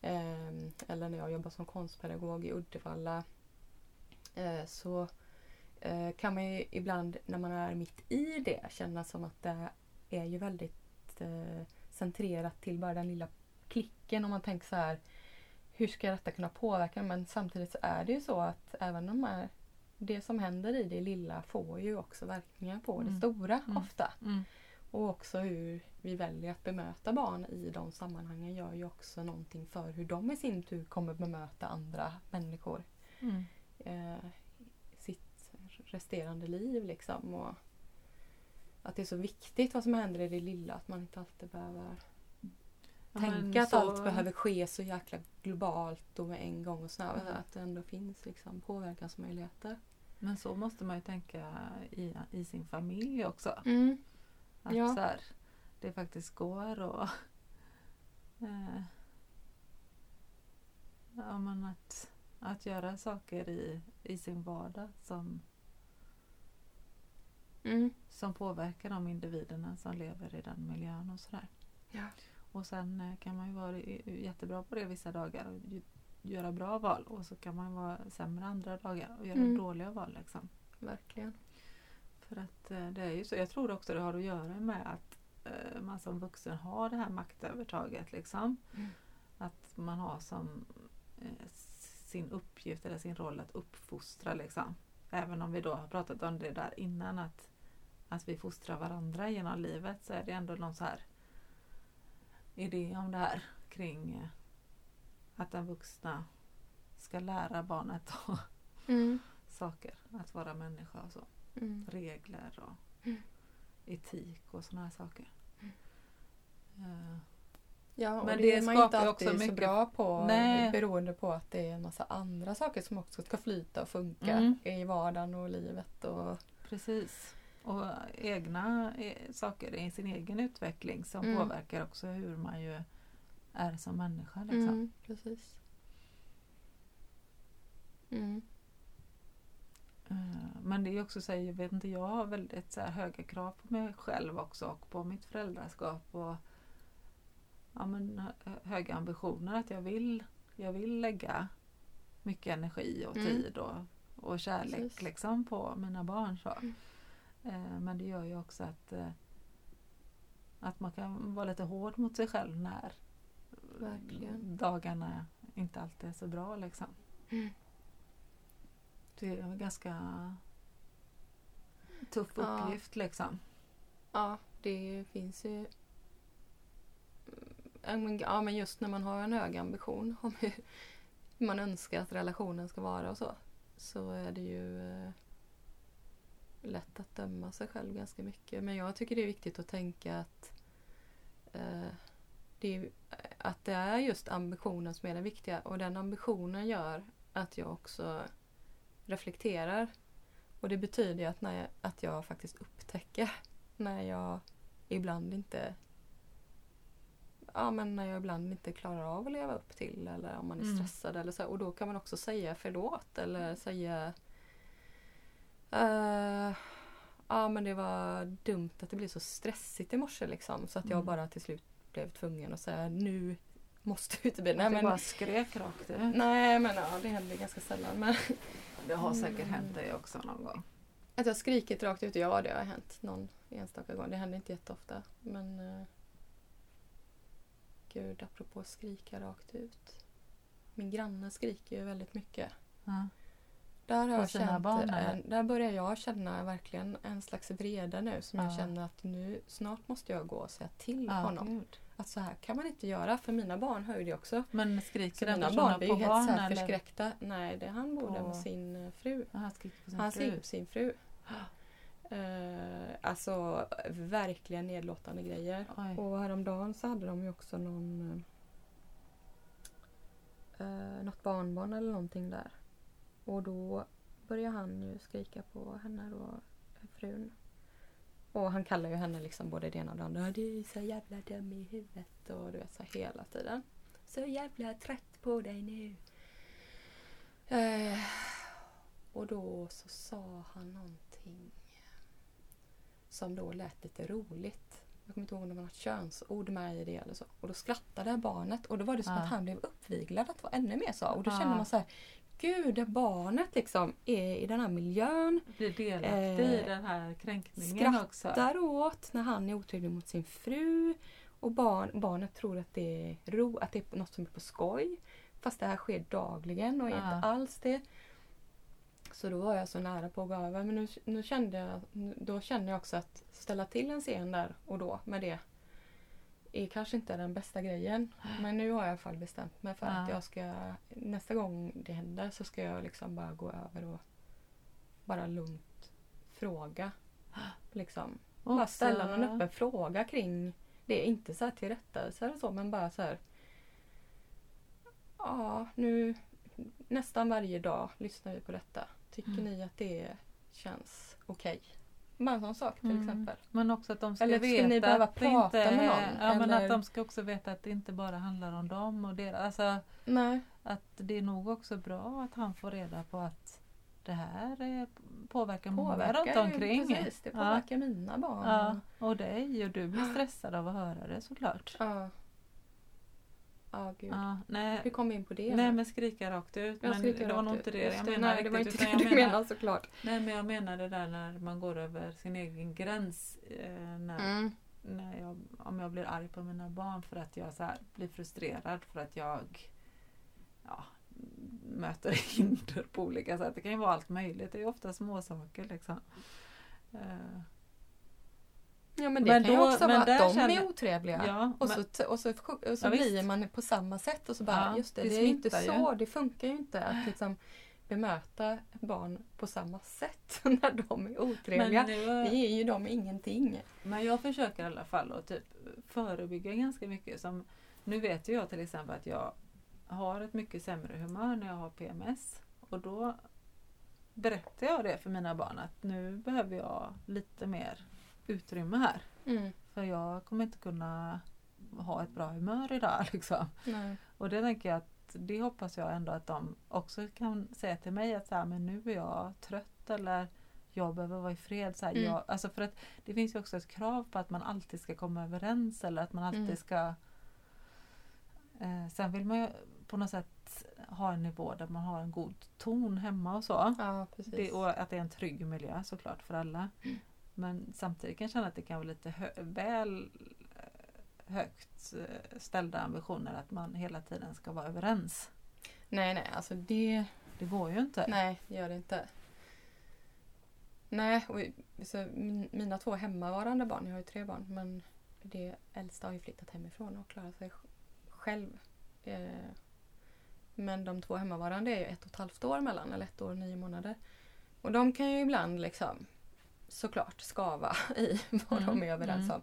Eh, eller när jag jobbar som konstpedagog i Uddevalla. Eh, så eh, kan man ju ibland när man är mitt i det känna som att det är ju väldigt eh, centrerat till bara den lilla klicken om man tänker så här hur ska detta kunna påverka? Men samtidigt så är det ju så att även de här, det som händer i det lilla får ju också verkningar på det Mm. stora Mm. ofta. Mm. Och också hur vi väljer att bemöta barn i de sammanhangen gör ju också någonting för hur de i sin tur kommer bemöta andra människor. Mm. Eh, sitt resterande liv liksom. Och att det är så viktigt vad som händer i det lilla. Att man inte alltid behöver tänka att så- allt behöver ske så jäkla globalt och med en gång och snabbt. Mm. Att det ändå finns liksom påverkansmöjligheter. Men så måste man ju tänka i, i sin familj också. Att Ja. så här, det faktiskt går och eh, ja, men att, att göra saker i, i sin vardag som, Mm. som påverkar de individerna som lever i den miljön och sådär. Ja. Och sen eh, kan man ju vara jättebra på det vissa dagar och göra bra val och så kan man vara sämre andra dagar och göra Mm. dåliga val. Liksom. Verkligen. För att eh, det är ju så. Jag tror också det har att göra med att eh, man som vuxen har det här maktövertaget. Liksom. Mm. Att man har som sin uppgift eller sin roll att uppfostra. Liksom. Även om vi då har pratat om det där innan att, att vi fostrar varandra genom livet så är det ändå någon så här idé om det här kring eh, att den vuxna ska lära barnet och Mm. saker. Att vara människa och så Mm. regler och Mm. etik och såna här saker. Eh, Ja, och Men det, det är man inte alltid också så mycket- bra på Nej. beroende på att det är en massa andra saker som också ska flyta och funka Mm. i vardagen och livet. Och, precis. Och egna eh, saker i sin egen utveckling som Mm. påverkar också hur man ju är som människa. Liksom. mm, precis. Mm. Eh, Men det är också så här, jag vet inte, jag har väldigt så här, höga krav på mig själv också och på mitt föräldraskap och ja, men, hö- höga ambitioner att jag vill, jag vill lägga mycket energi och Mm. tid och, och kärlek Precis. liksom, på mina barn. Så. Mm. Eh, Men det gör ju också att, eh, att man kan vara lite hård mot sig själv när Verkligen. dagarna inte alltid är så bra. Liksom. Mm. Det är en ganska tuff Ja. uppgift liksom. Ja, det finns ju... Ja, men- Ja, men just när man har en hög ambition om hur man önskar att relationen ska vara och så. Så är det ju eh, lätt att döma sig själv ganska mycket. Men jag tycker det är viktigt att tänka att eh, det är, att det är just ambitionen som är den viktiga. Och den ambitionen gör att jag också reflekterar. Och det betyder att, när jag, att jag faktiskt upptäcker när jag ibland inte Ja men när jag ibland inte klarar av att leva upp till eller om man är Mm. stressad eller så. Och då kan man också säga förlåt eller säga eh, Ja men det var dumt att det blev så stressigt i morse liksom. Så att jag Mm. bara till slut blev tvungen att säga nu måste du inte bli... Att Nej men, bara skrek rakt ut. nej men ja, det händer ganska sällan. Men Det har säkert Mm. hänt dig också någon gång. Att jag skrikit rakt ut, ja det har hänt någon enstaka gång. Det händer inte jätteofta. Men eh, gud, apropå skrika rakt ut. Min granne skriker ju väldigt mycket. Ja. Där, har jag känt, barn, en, där börjar jag känna verkligen en slags vrede nu som jag Ja. känner att nu snart måste jag gå och säga till Ja, honom. gud. Att så här kan man inte göra för mina barn hör ju det också. Men skriker den mina barn blir på helt barn så här förskräckta. Nej, det, han bor där med sin eh, fru. Han skriker på sin Han fru. på sin fru. Eh, alltså verkligen nedlåtande grejer. Oj. Och häromdagen så hade de ju också någon eh, något barnbarn eller någonting där. Och då började han ju skrika på henne då, frun. Och han kallar ju henne liksom både det ena och det andra. Du är så jävla dum i huvudet och du vet så hela tiden. Så jävla trött på dig nu. Eh, och då så sa han någonting som då lät lite roligt. Jag kommer inte ihåg om det var något könsord med i det eller så. Och då skrattade barnet och då var det som Ja. att han blev uppviglad att vara ännu mer så. Och då Ja. kände man så här, Gud, det barnet liksom är i den här miljön. Blir delaktig i Eh, den här kränkningen också. Skrattar åt när han är otrevlig mot sin fru. Och barn, barnet tror att det är ro, att det är något som är på skoj. Fast det här sker dagligen och är Ja. inte alls det. Så då var jag så nära på att gå över. Men nu, nu kände jag, då kände jag också att ställa till en scen där och då med det är kanske inte den bästa grejen. Men nu har jag i alla fall bestämt mig för Ja. att jag ska nästa gång det händer så ska jag liksom bara gå över och bara lugnt fråga. Liksom. Bara Också- ställa någon öppen fråga kring det. Inte så här till rättelse eller så men bara så här. Ja, nu nästan varje dag lyssnar vi på detta. Tycker Mm. ni att det känns okej? Bara en sån sak till Mm. exempel. Men också att de ska Eller veta ni behöva att prata inte, med någon, Ja, men att de ska också veta att det inte bara handlar om dem och deras. Alltså, Nej. att det är nog också bra att han får reda på att det här är, påverkar, många Påverkar runt ju, omkring. Precis, det påverkar mina barn. Ja, och dig och du blir stressad av att höra det såklart. Ja. Ja, gud. Ja, nej, Hur kom vi in på det? nej men skrika rakt ut. Jag Men det var nog inte det jag menade Nej, det var inte det du menade såklart. Nej men jag menar det där när man går över sin egen gräns. Eh, när, Mm. när jag, om jag blir arg på mina barn för att jag så här, blir frustrerad för att jag ja, möter hinder på olika sätt. Det kan ju vara allt möjligt. Det är ju ofta små saker liksom. Eh, Ja men det Men kan ju då- också men vara att de känner- är otrevliga. ja, Och men- så, och så, och så Ja, blir man på samma sätt och så bara, Ja, just det, det det, är inte så, ju. det funkar ju inte att liksom bemöta barn på samma sätt när de är otrevliga. men, nu, Det ger ju dem ingenting. men jag försöker i alla fall att typ förebygga ganska mycket. Som, nu vet ju jag till exempel att jag har ett mycket sämre humör när jag har PMS. Och då berättar jag det för mina barn att nu behöver jag lite mer utrymme här. Mm. För jag kommer inte kunna ha ett bra humör idag. Liksom. Nej. Och det tänker jag att det hoppas jag ändå att de också kan säga till mig att så här, men nu är jag trött eller jag behöver vara i fred. Så här, Mm. jag, alltså för att det finns ju också ett krav på att man alltid ska komma överens eller att man alltid Mm. ska eh, Sen vill man ju på något sätt ha en nivå där man har en god ton hemma och så. Ja. Det, och att det är en trygg miljö såklart för alla. Mm. Men samtidigt kan jag känna att det kan vara lite hö väl eh, högt eh, ställda ambitioner att man hela tiden ska vara överens. Nej, nej, alltså det, Det går ju inte. nej, det gör det inte. Nej, och så min, mina två hemmavarande barn, jag har ju tre barn, men det äldsta har ju flyttat hemifrån och klarar sig sj- själv. Eh, men de två hemmavarande är ju ett och ett halvt år mellan, eller ett år och nio månader. Och de kan ju ibland liksom såklart skava i vad Mm, de är överens mm. om.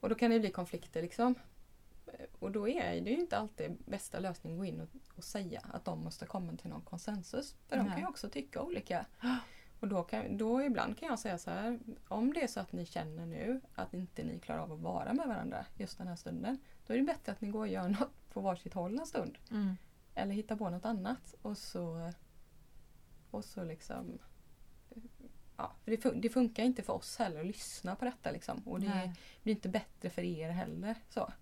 Och då kan det bli konflikter liksom. Eh, Och då är det ju inte alltid bästa lösningen att gå in och, och säga att de måste komma till någon konsensus. För de Nej. kan ju också tycka olika. Och då, kan, då ibland kan jag säga så här. Om det är så att ni känner nu att inte ni klarar av att vara med varandra just den här stunden. Då är det bättre att ni går och gör något på varsitt håll en stund. Mm. Eller hittar på något annat. Och så, och så liksom... Ja, för det, fun- det funkar inte för oss heller att lyssna på detta. Liksom. Och det Nej. blir inte bättre för er heller. Så.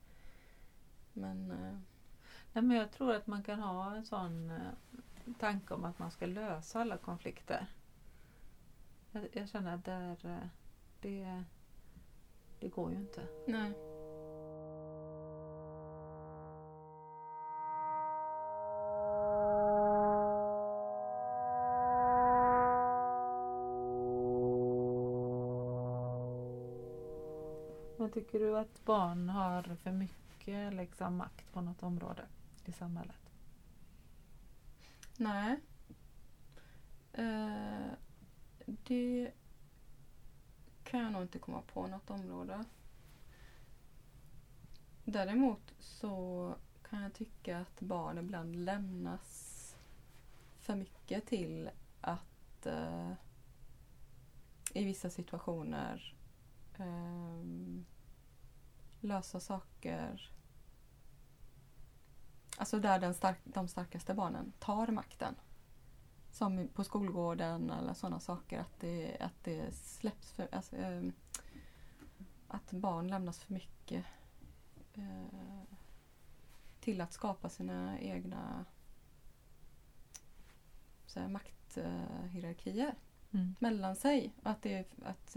Men eh, Nej, men jag tror att man kan ha en sån eh, tanke om att man ska lösa alla konflikter. Jag, jag känner att där, eh, det, det går ju inte. nej. Tycker du att barn har för mycket liksom, makt på något område i samhället? Nej. Eh, det kan jag nog inte komma på något område. Däremot så kan jag tycka att barn ibland lämnas för mycket till att eh, i vissa situationer ehm, lösa saker Alltså där den stark, de starkaste barnen tar makten. Som på skolgården eller sådana saker. Att det, att det släpps för... Alltså, ehm, att barn lämnas för mycket eh, till att skapa sina egna så här, makthierarkier Mm. mellan sig. Att det, att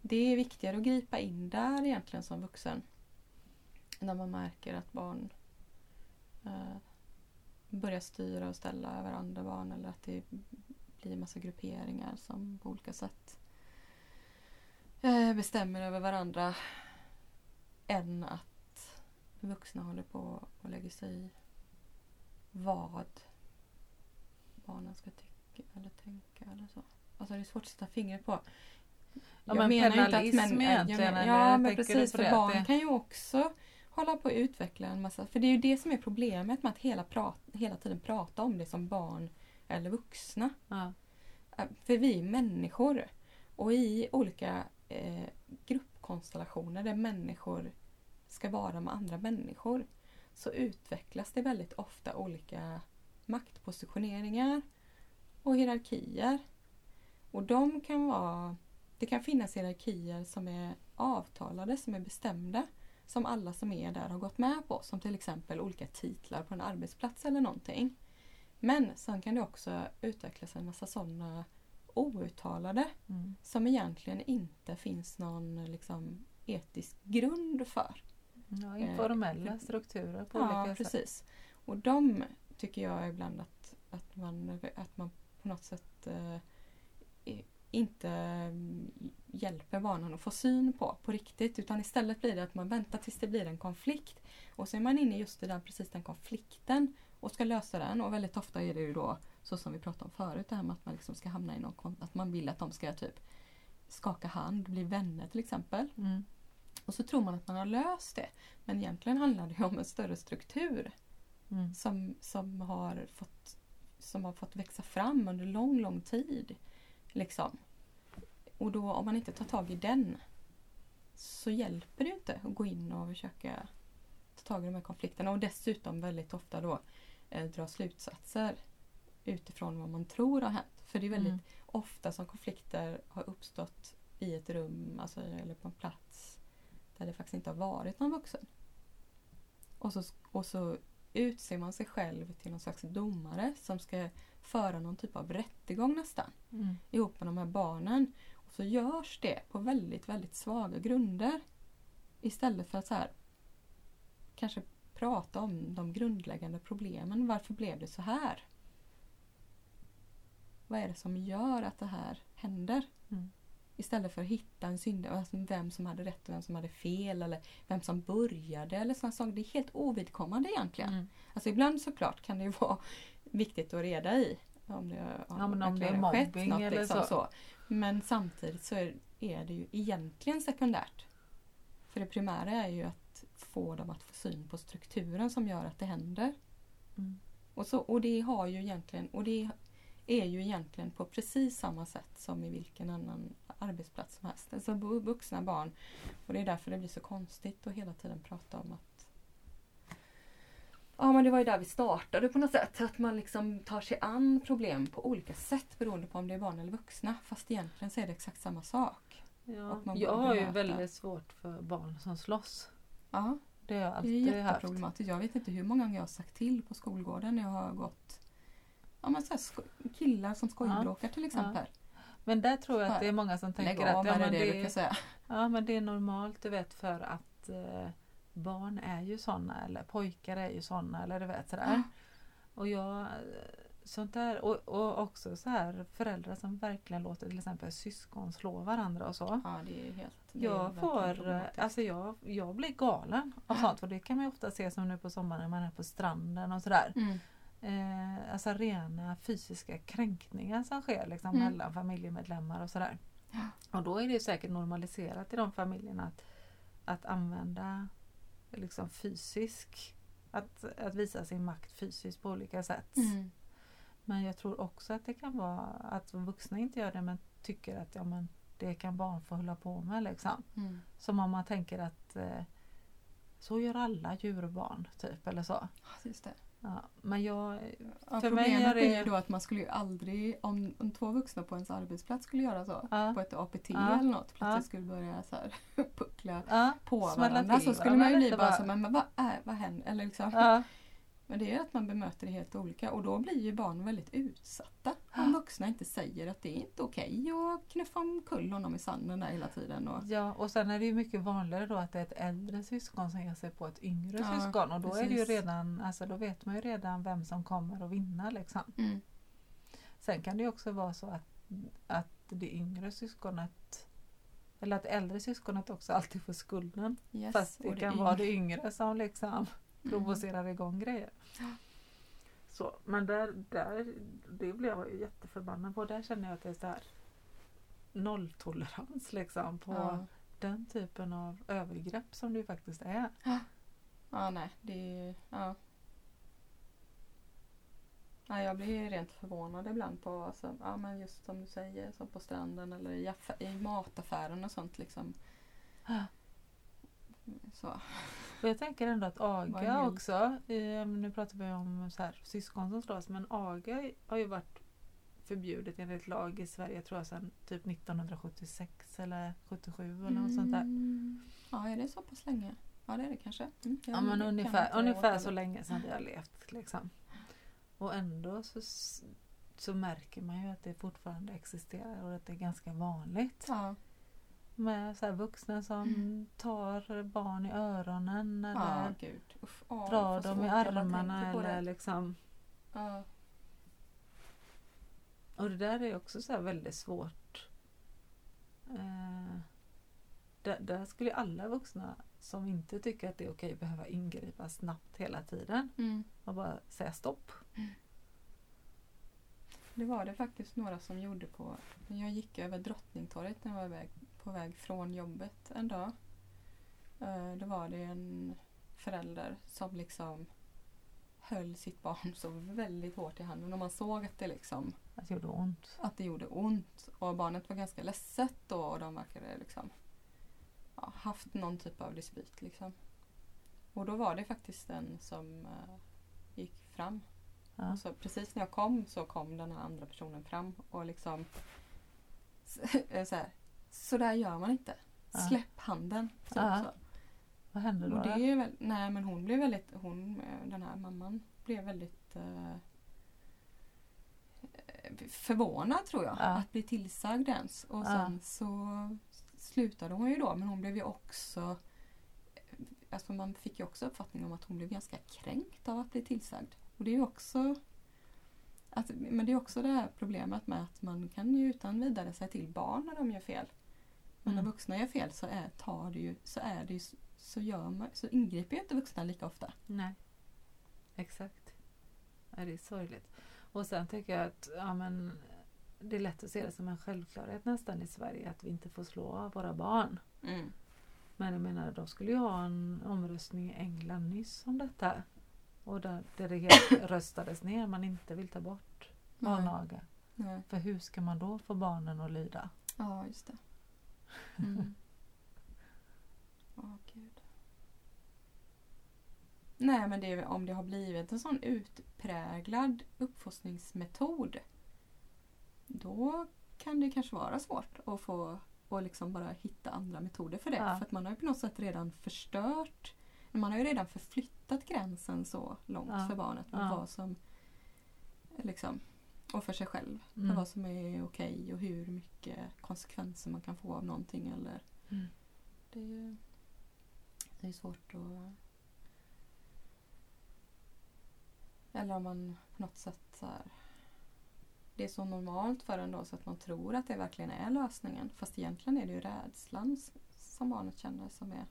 det är viktigare att gripa in där egentligen som vuxen. När man märker att barn eh, börjar styra och ställa över andra barn eller att det blir massa grupperingar som på olika sätt eh, bestämmer över varandra än att vuxna håller på och lägger sig i vad barnen ska tycka eller tänka eller så. Alltså det är svårt att sätta fingret på. Ja, men penalism men, egentligen, jag men, ja, men precis. För barn Det- kan ju också hålla på att utveckla en massa. För det är ju det som är problemet med att hela, prat, hela tiden prata om det som barn eller vuxna. Ja. Eh, För vi är människor. Och i olika eh, gruppkonstellationer där människor ska vara med andra människor så utvecklas det väldigt ofta olika maktpositioneringar och hierarkier. Och de kan vara... Det kan finnas hierarkier som är avtalade, som är bestämda som alla som är där har gått med på. Som till exempel olika titlar på en arbetsplats eller någonting. Men sen kan det också utvecklas en massa sådana outtalade Mm. som egentligen inte finns någon liksom, etisk grund för. Ja, informella Eh, strukturer på Ja, olika sätt. precis. Och de tycker jag ibland att, att, man, att man på något sätt eh, inte mm, hjälper barnen att få syn på, på riktigt. Utan istället blir det att man väntar tills det blir en konflikt. Och så är man inne just i den, precis den konflikten och ska lösa den. Och väldigt ofta är det ju då, så som vi pratade om förut, det här med att man liksom ska hamna i någon att man vill att de ska typ skaka hand, bli vänner till exempel. Mm. Och så tror man att man har löst det. Men egentligen handlar det om en större struktur Mm. som, som, har fått, som har fått växa fram under lång, lång tid. Liksom. Och då om man inte tar tag i den så hjälper det ju inte att gå in och försöka ta tag i de här konflikterna och dessutom väldigt ofta då eh, dra slutsatser utifrån vad man tror har hänt. För det är väldigt Mm. ofta som konflikter har uppstått i ett rum alltså, eller på en plats där det faktiskt inte har varit någon vuxen. Och så, och så utser man sig själv till någon slags domare som ska föra någon typ av rättegång nästan Mm. ihop med de här barnen. Och så görs det på väldigt, väldigt svaga grunder. Istället för att så här kanske prata om de grundläggande problemen. Varför blev det så här? Vad är det som gör att det här händer? Mm. Istället för att hitta en syndare, alltså vem som hade rätt och vem som hade fel eller vem som började eller sådana saker. Det är helt ovidkommande egentligen. Mm. Alltså ibland såklart kan det ju vara viktigt att reda i om det, har Ja, men om det är mobbing något, eller liksom så. Men samtidigt så är, är det ju egentligen sekundärt. För det primära är ju att få dem att få syn på strukturen som gör att det händer. Mm. Och, så, och det har ju egentligen och det är ju egentligen på precis samma sätt som i vilken annan arbetsplats som helst. Alltså vu- vuxna barn. Och det är därför det blir så konstigt att hela tiden prata om att Ja men det var ju där vi startade på något sätt. Att man liksom tar sig an problem på olika sätt beroende på om det är barn eller vuxna. Fast egentligen så är det exakt samma sak. Ja. Jag har ju väldigt svårt för barn som slåss. Ja, Det har jag det är alltid haft. jätteproblematiskt. Jag vet inte hur många gånger jag har sagt till på skolgården när jag har gått ja, men så sko- killar som skojbråkar till exempel. Men där tror jag att det är många som Lägg tänker av att ja, men det, det säga. ja, men det är normalt du vet för att eh, barn är ju såna eller pojkar är ju såna eller du vet sådär. Och jag, sånt där och, och också så här föräldrar som verkligen låter till exempel syskon slå varandra och så. Ja, det är helt... det Jag får, alltså jag, jag blir galen av sånt och det kan man ju ofta se som nu på sommaren när man är på stranden och sådär. Mm. Eh, alltså rena fysiska kränkningar som sker liksom Mm. mellan familjemedlemmar och sådär. Ja. Och då är det ju säkert normaliserat i de familjerna att, att använda liksom fysisk, att, att visa sin makt fysiskt på olika sätt. Mm. Men jag tror också att det kan vara att vuxna inte gör det men tycker att ja, men det kan barn få hålla på med. Liksom. Mm. Som om man tänker att eh, så gör alla djurbarn typ eller så. Just det. Ja, men jag, Ja, För mig problemet är det- är ju då att man skulle ju aldrig, om, om två vuxna på ens arbetsplats skulle göra så, Ja. på ett APT eller något, plötsligt skulle börja så här puckla på varandra så skulle man ju bli bara bara. så, men, men vad, är, vad händer? Eller liksom. Men det är ju att man bemöter det helt olika och då blir ju barn väldigt utsatta. Om vuxna inte säger att det är inte okej att knuffa omkull honom i sanden där hela tiden. Och, ja, och sen är det ju mycket vanligare då att det är ett äldre syskon som ger sig på ett yngre Ja, syskon och då är det ju redan, alltså då vet man ju redan vem som kommer att vinna liksom. mm. Sen kan det ju också vara så att, att det yngre syskonet eller att äldre syskonet också alltid får skulden. Yes, Fast det och kan yng- vara det yngre som liksom Mm. provocerar igång grejer. Så, men där, där, det blev jag ju jätteförbannad på. Där känner jag att det är så här nolltolerans liksom på Ja. den typen av övergrepp som det ju faktiskt är. Ja, nej, det är ja. ja. Jag blir rent förvånad ibland på, alltså, ja men just som du säger, som på stranden eller i, i mataffären och sånt liksom. Ja. Så. Och jag tänker ändå att aga också, eh, nu pratar vi om så här, syskon som slåss, men aga har ju varit förbjudet enligt lag i Sverige tror jag sedan typ 1976 eller 77 eller något sånt där. Mm. Ja, är det så pass länge? Ja, det är det kanske. Mm, Ja men ungefär, ungefär så länge sedan vi har levt. Liksom. Och ändå så, så märker man ju att det fortfarande existerar och att det är ganska vanligt. Ja, Med så vuxna som tar barn i öronen Mm. eller gud. Uff, jag drar dem i armarna eller liksom. Ja, Och det där är också så väldigt svårt. Eh, där, där skulle alla vuxna som inte tycker att det är okej behöva ingripa snabbt hela tiden mm. och bara säga stopp. Det var det faktiskt några som gjorde på... Jag gick över Drottningtorget när jag var väg, på väg från jobbet en dag. Eh, Då var det en förälder som liksom höll sitt barn så väldigt hårt i handen och man såg att det liksom Att det gjorde ont. att det gjorde ont och barnet var ganska ledset då och de verkade liksom ja, haft någon typ av dispyt liksom. Och då var det faktiskt en som eh, gick fram Ja. så precis när jag kom så kom den här andra personen fram och liksom eh, så, här, så där gör man inte. Ja. Släpp handen. Typ Ja. så. Vad hände då? Och det är väl, nej men hon blev väldigt, hon, eh, den här mamman blev väldigt eh, förvånad tror jag. Ja. Att bli tillsagd ens. Och sen så slutade hon ju då men hon blev ju också Alltså man fick ju också uppfattning om att hon blev ganska kränkt av att bli tillsagd. Och det är ju också att, Men det är också det här problemet med att man kan ju utan vidare säga till barn när de gör fel. Men när Mm. vuxna gör fel så är, tar det ju, så är det ju, så, gör man, så ingriper ju inte vuxna lika ofta. Nej. Exakt. Ja, det är sorgligt. Och sen tycker jag att ja, men, det är lätt att se det som en självklarhet nästan i Sverige att vi inte får slå våra barn. Men jag menar, de skulle ju ha en omröstning i England nyss om detta. Och där, där det helt röstades ner, man inte vill ta bort barnaga. Nej. För hur ska man då få barnen att lyda? Ja, just det. Mm. Åh, gud. Nej, men det är, om det har blivit en sån utpräglad uppfostringsmetod då kan det kanske vara svårt att få och liksom bara hitta andra metoder för det. Ja. För att man har ju på något sätt redan förstört man har ju redan förflyttat gränsen så långt Ja. för barnet med Ja. vad som liksom och för sig själv. För Mm. vad som är okej och hur mycket konsekvenser man kan få av någonting. Eller Mm. det, är ju- det är svårt att... Eller om man på något sätt så här, Det är så normalt för en då så att man tror att det verkligen är lösningen. Fast egentligen är det ju rädslan som barnet känner som är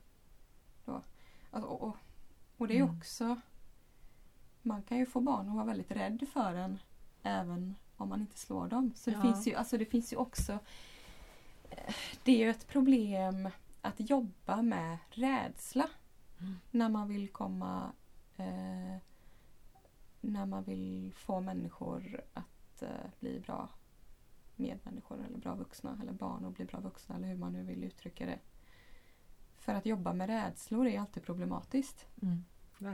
då. Alltså, och, och, och det är Mm. också... Man kan ju få barn att vara väldigt rädd för en även om man inte slår dem. Så det, Ja. finns ju, alltså det finns ju också... eh, Det är ju ett problem att jobba med rädsla Mm. när man vill komma... Eh, när man vill få människor att eh, bli bra medmänniskor eller bra vuxna eller barn att bli bra vuxna eller hur man nu vill uttrycka det. För att jobba med rädslor är alltid problematiskt. Mm.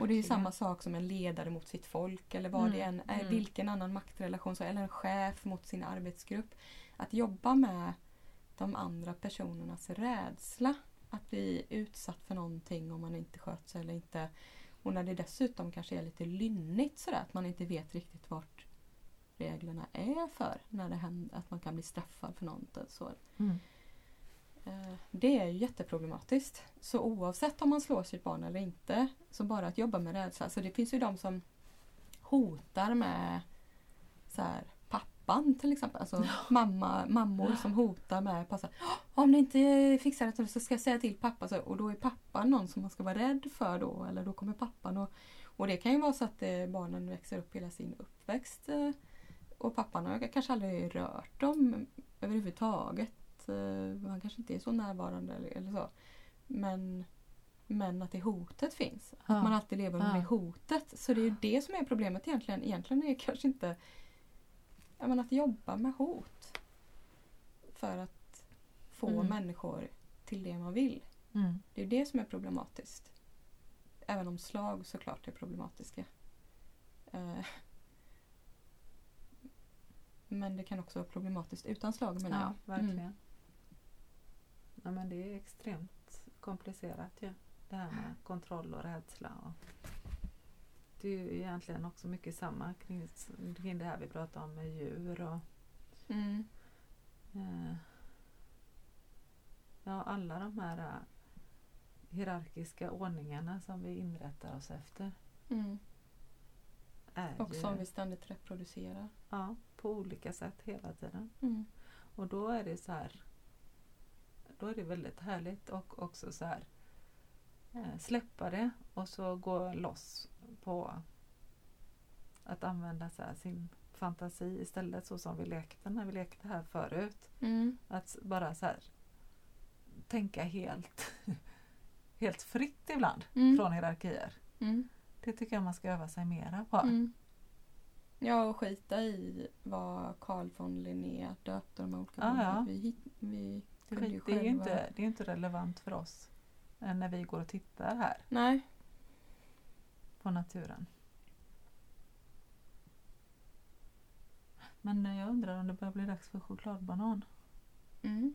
Och det är samma sak som en ledare mot sitt folk eller vad Mm, det än är, mm. vilken annan maktrelation så eller en chef mot sin arbetsgrupp. Att jobba med de andra personernas rädsla att bli utsatt för någonting om man inte sköter sig eller inte. Och när det dessutom kanske är lite lynnigt sådär att man inte vet riktigt vart reglerna är för när det händer att man kan bli straffad för någonting. Så Mm. Det är ju jätteproblematiskt. Så oavsett om man slår sitt barn eller inte, så bara att jobba med rädsla. Så det finns ju de som hotar med så här, pappan till exempel. Alltså mamma, mammor som hotar med passa. Om ni inte fixar det så ska jag säga till pappa. Så, och då är pappan någon som man ska vara rädd för då. Eller då kommer pappan och, och det kan ju vara så att eh, barnen växer upp hela sin uppväxt. Eh, och pappan har kanske aldrig rört dem överhuvudtaget. Eh, han kanske inte är så närvarande eller, eller så. Men men att det hotet finns. Ja. Att man alltid lever Ja. det hotet. Så det är ju det som är problemet egentligen. Egentligen är det kanske inte ja, men att jobba med hot. För att få Mm. människor till det man vill. Mm. Det är det som är problematiskt. Även om slag såklart är problematiska. Eh, Men det kan också vara problematiskt utan slag menar Ja, verkligen. Mm. Ja, men det är extremt komplicerat ju. Det här med kontroll och rädsla. Och det är ju egentligen också mycket samma kring, kring det här vi pratar om med djur och Mm. eh, ja, alla de här eh, hierarkiska ordningarna som vi inrättar oss efter. Mm. Och ju, som vi ständigt reproducerar. ja, på olika sätt hela tiden. Mm. Och då är det så här Då är det väldigt härligt och också så här eh, släppa det och så gå loss på att använda så sin fantasi istället så som vi lekte när vi lekte här förut. Mm. Att bara så här tänka helt, helt fritt ibland Mm. från hierarkier. Mm. Det tycker jag man ska öva sig mera på. Mm. Ja, och skita i vad Carl von Linné döpte de olika Ah, ja. Vi, vi Det, är ju inte, det är inte relevant för oss eh, när vi går och tittar här Nej. på naturen. Men eh, jag undrar om det börjar bli dags för chokladbanan. Mm.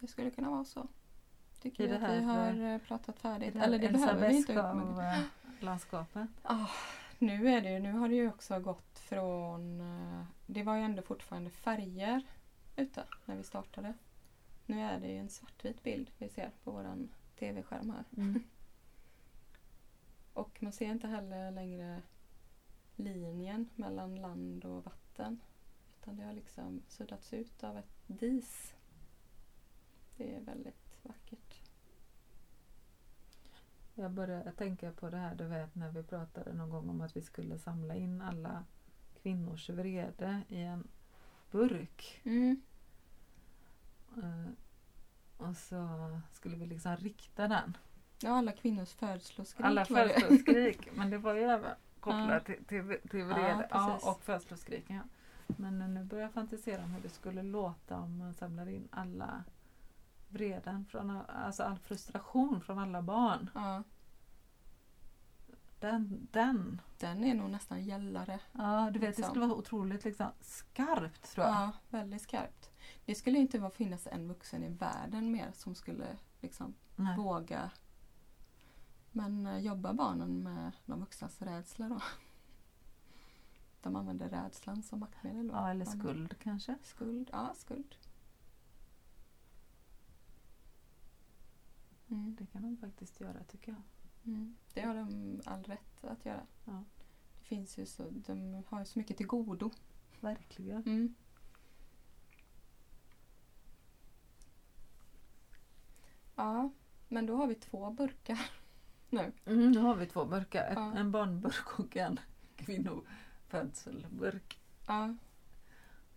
Det skulle kunna vara så. Tycker I vi att vi har eh, pratat färdigt? Eller det behöver vi inte. Elsa men- landskapet. Ah, nu, är det, nu har det ju också gått från... Det var ju ändå fortfarande färger ute när vi startade. Nu är det ju en svartvit bild vi ser på våran tv-skärm här. Mm. Och man ser inte heller längre linjen mellan land och vatten. Utan det har liksom suddats ut av ett dis. Det är väldigt vackert. Jag började tänka på det här du vet när vi pratade någon gång om att vi skulle samla in alla kvinnors vrede i en burk. Mm. Eh, Och så skulle vi liksom rikta den. Ja, alla kvinnors födsloskrik Alla det. födsloskrik, men det var ju även kopplat Ja. till, till, till Ja, vrede. Ja, precis. och födsloskriken. Ja. Men nu börjar jag fantisera om hur det skulle låta om man samlade in alla vreden, från, all- alltså all frustration från alla barn. Ja, Den, den. den är nog nästan gällare. Ja, du vet, det Liksom. skulle vara otroligt liksom, skarpt tror jag. Ja, väldigt skarpt. Det skulle inte vara finnas en vuxen i världen mer som skulle liksom Nej. våga. Men eh, jobbar barnen med de vuxnas rädsla då? De använder rädslan som maktmedel då? Ja, eller skuld kanske. Skuld, ja skuld. Mm. Det kan de faktiskt göra tycker jag. Mm. Det har de all rätt att göra. Ja. Det finns ju så, de har ju så mycket till godo. Verkligen. Mm. Ja, men då har vi två burkar nu. Mm, nu har vi två burkar. Ja. En barnburk och en kvinnofödselburk. Ja,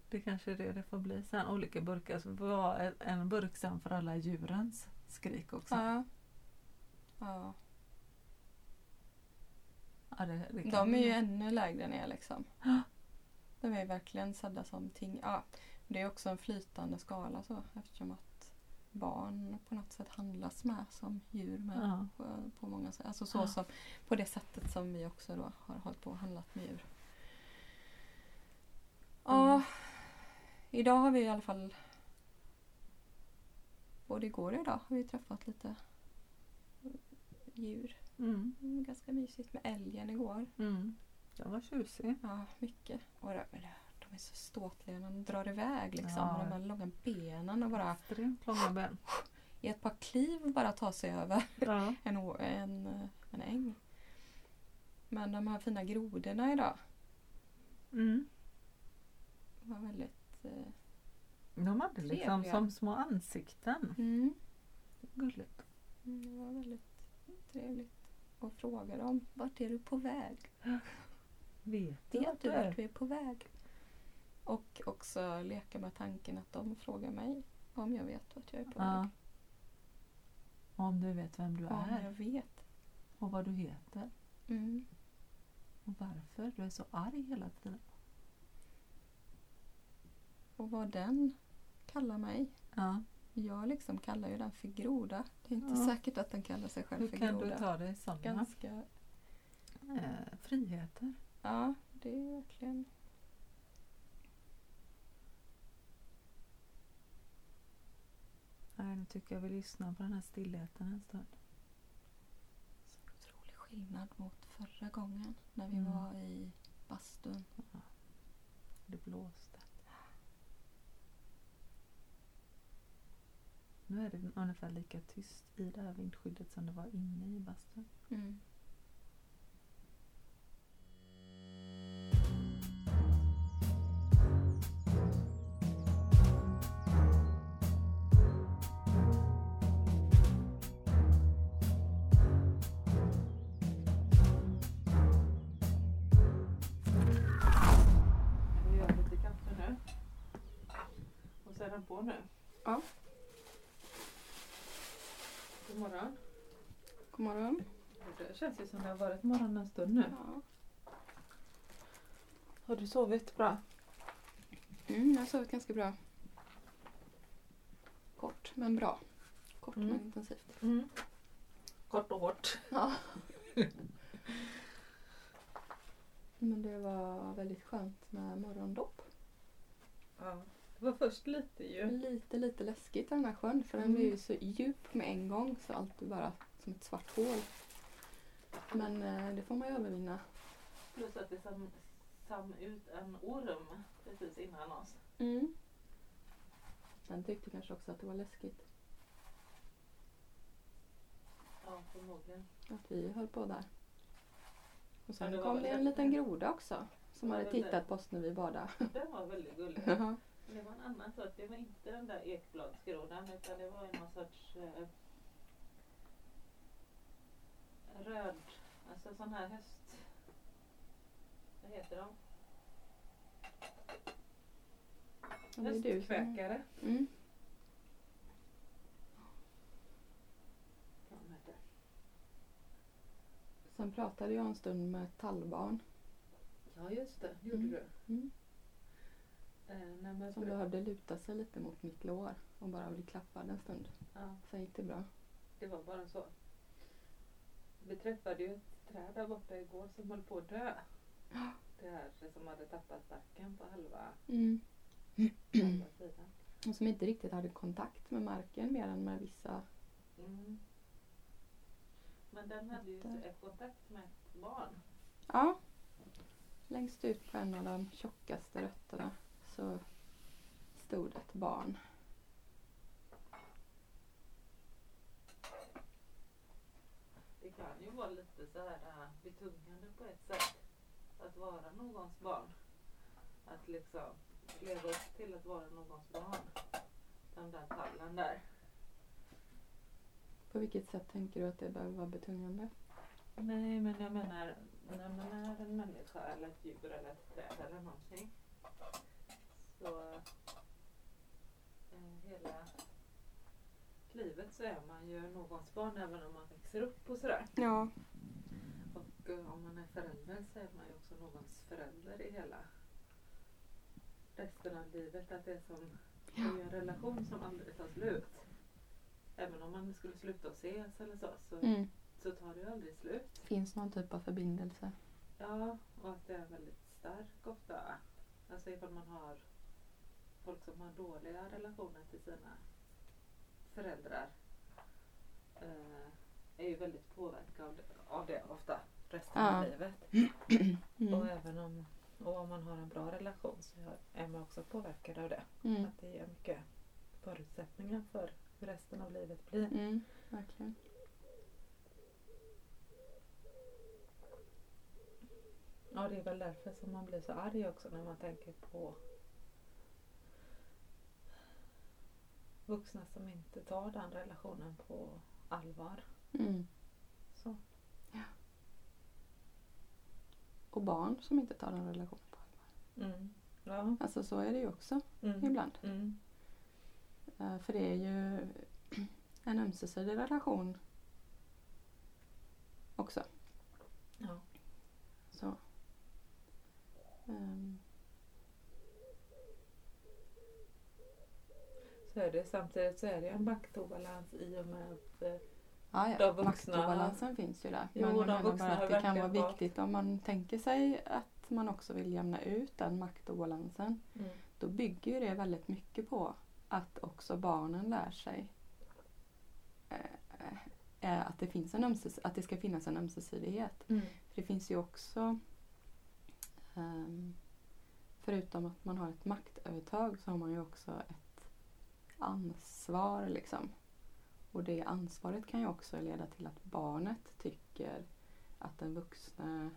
Det kanske är det det får bli sen. Olika burkar. Så vi ha en- burk sen för alla djurens skrik också. ja. ja. Ja, det, det De är ju ännu lägre ner liksom. De är verkligen sedda som ting. Ja, det är också en flytande skala så eftersom att barn på något sätt handlas med som djur med Ja. på, många sätt. Alltså så Ja. som, på det sättet som vi också då har hållit på och handlat med djur. Ja, Mm. idag har vi i alla fall både igår och idag har vi träffat lite djur. Mm. Ganska mysigt med älgen igår. Mm. Den var tjusig. Ja, mycket. Och eller, de är så ståtliga när de drar iväg liksom. Ja. Med de här långa benen och bara Extremt långa ben. i ett par kliv bara ta sig över Ja. en, en, en äng. Men de här fina grodorna idag. Mm. var väldigt... Eh, De hade liksom Trevliga. som små ansikten. mm, Gulligt. mm, det var väldigt trevligt. Och fråga dem, vart är du på väg? Vet du Vet du vart vi är på väg? Och också leka med tanken att de frågar mig om jag vet vart jag är på Ja. väg. Om du vet vem du Om är jag vet. och vad du heter Mm. och varför du är så arg hela tiden. Och vad den kallar mig. Ja. Jag liksom kallar ju den för groda. Det är inte Ja. säkert att den kallar sig själv Hur för kan groda. du ta dig sådana Ganska... eh, friheter? Ja, det är verkligen... Nej, nu tycker jag vi lyssnar på den här stillheten en stund. Så otrolig skillnad mot förra gången när vi Mm. var i bastun. Det blåste. Nu är det ungefär lika tyst i det här vindskyddet som det var inne i bastun. Mm. Den på nu. Ja. God morgon. God morgon. Det känns ju som det har varit morgon en stund nu. Ja. Har du sovit bra? Mm, jag har sovit ganska bra. Kort men bra. Kort Mm. men intensivt. Mm. Kort och hårt. Ja. men det var väldigt skönt med morgondopp. Ja. Det var först lite ju. Lite, lite läskigt den här sjön för den Mm. blir ju så djup med en gång så allt är bara som ett svart hål. Men eh, det får man ju övervinna. Plus att det sam, sam ut en orm precis innan oss. Mm. Den tyckte kanske också att det var läskigt Ja, förmodligen. att vi höll på där. Och Ja, sen det kom det en liten groda också som Ja, hade tittat på oss när vi badade. Den var väldigt gullig. Det var en annan sort. Det var inte den där ekbladsgrodan utan det var någon sorts eh, röd, alltså sån här höst... Vad heter de? Höstkväkare. Mm. Sen pratade jag en stund med ett tallbarn Ja just det, gjorde Mm. du. mm. Eh, nej, som behövde luta sig lite mot mitt lår och bara bli klappad en stund. ja, Sen gick det bra. det var bara så. Vi träffade ju ett träd där borta igår som höll på att dö. Det här som hade tappat barken på halva, Mm. halva sidan. Och som inte riktigt hade kontakt med marken mer än med vissa. Mm. Men den hade ju ett kontakt med ett barn. Ja. Längst ut på en av de tjockaste rötterna så stod ett barn. Det kan ju vara lite så här äh, betungande på ett sätt. Att vara någons barn. Att liksom leva upp till att vara någons barn. Den där tallen där. På vilket sätt tänker du att det behöver vara betungande? Nej men jag menar när man är en människa eller ett djur eller ett träd eller någonting. Så eh, hela livet så är man ju någons barn även om man växer upp och sådär. Ja. Och eh, om man är förälder så är man ju också någons förälder i hela resten av livet. Att det är som det är ju en relation som aldrig tar slut. Även om man skulle sluta att ses eller så, så, Mm. så tar det ju aldrig slut. Finns någon typ av förbindelse. Ja, och att det är väldigt stark ofta. Alltså ifall man har folk som har dåliga relationer till sina föräldrar eh, är ju väldigt påverkade av det, av det ofta resten av Ja. livet. Och Mm. även om, och om man har en bra relation så är man också påverkad av det. Mm. Att det ger mycket förutsättningar för hur resten av livet blir. Mm. Verkligen. Ja, det är väl därför som man blir så arg också när man tänker på vuxna som inte tar den relationen på allvar. Mm. Så. Och barn som inte tar den relationen på allvar. Mm. Ja. Alltså så är det ju också Mm. ibland. Mm. Eh, För det är ju en ömsesidig relation också. Ja. Så. Ehm, Så är det. Samtidigt så är det en maktobalans i och med att eh, Ja, De ja. vuxna- Maktobalansen finns ju där. Jo, Men jag de menar vuxna bara har att det kan vara viktigt om man tänker sig att man också vill jämna ut den maktobalansen. mm. Då bygger ju det väldigt mycket på att också barnen lär sig eh, eh, att, det finns en ömses- att det ska finnas en ömsesidighet. Mm. För det finns ju också ehm, förutom att man har ett maktövertag så har man ju också ett ansvar liksom. Och det ansvaret kan ju också leda till att barnet tycker att den vuxna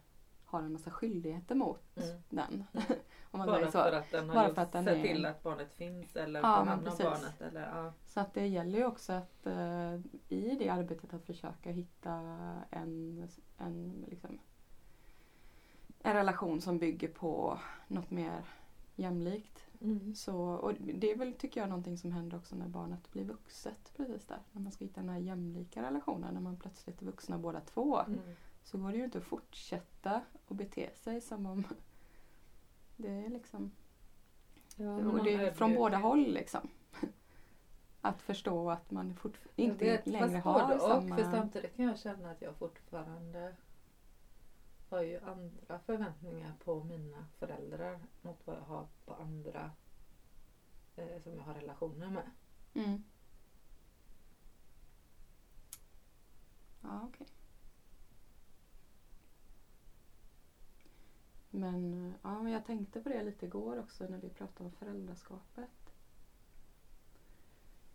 har en massa skyldigheter mot Mm. den. Man Bara för att den har Bara den sett är- till att barnet finns eller Ja, hand om barnet. Eller, ja. Så att det gäller ju också att eh, i det arbetet att försöka hitta en, en, liksom, en relation som bygger på något mer jämlikt. Mm. Så, och det är väl, tycker jag, någonting som händer också när barnet blir vuxet. Precis där. När man ska hitta den här jämlika relationen, när man plötsligt är vuxna båda två. Mm. Så går det ju inte att fortsätta och bete sig som om det är liksom Ja, och det är från båda håll liksom. Att förstå att man fort, inte vet, längre har och, samma... För samtidigt kan jag känna att jag fortfarande har ju andra förväntningar på mina föräldrar mot vad jag har på andra eh, som jag har relationer med. Mm. Ja, okej. Men ja, men jag tänkte på det lite igår också när vi pratade om föräldraskapet.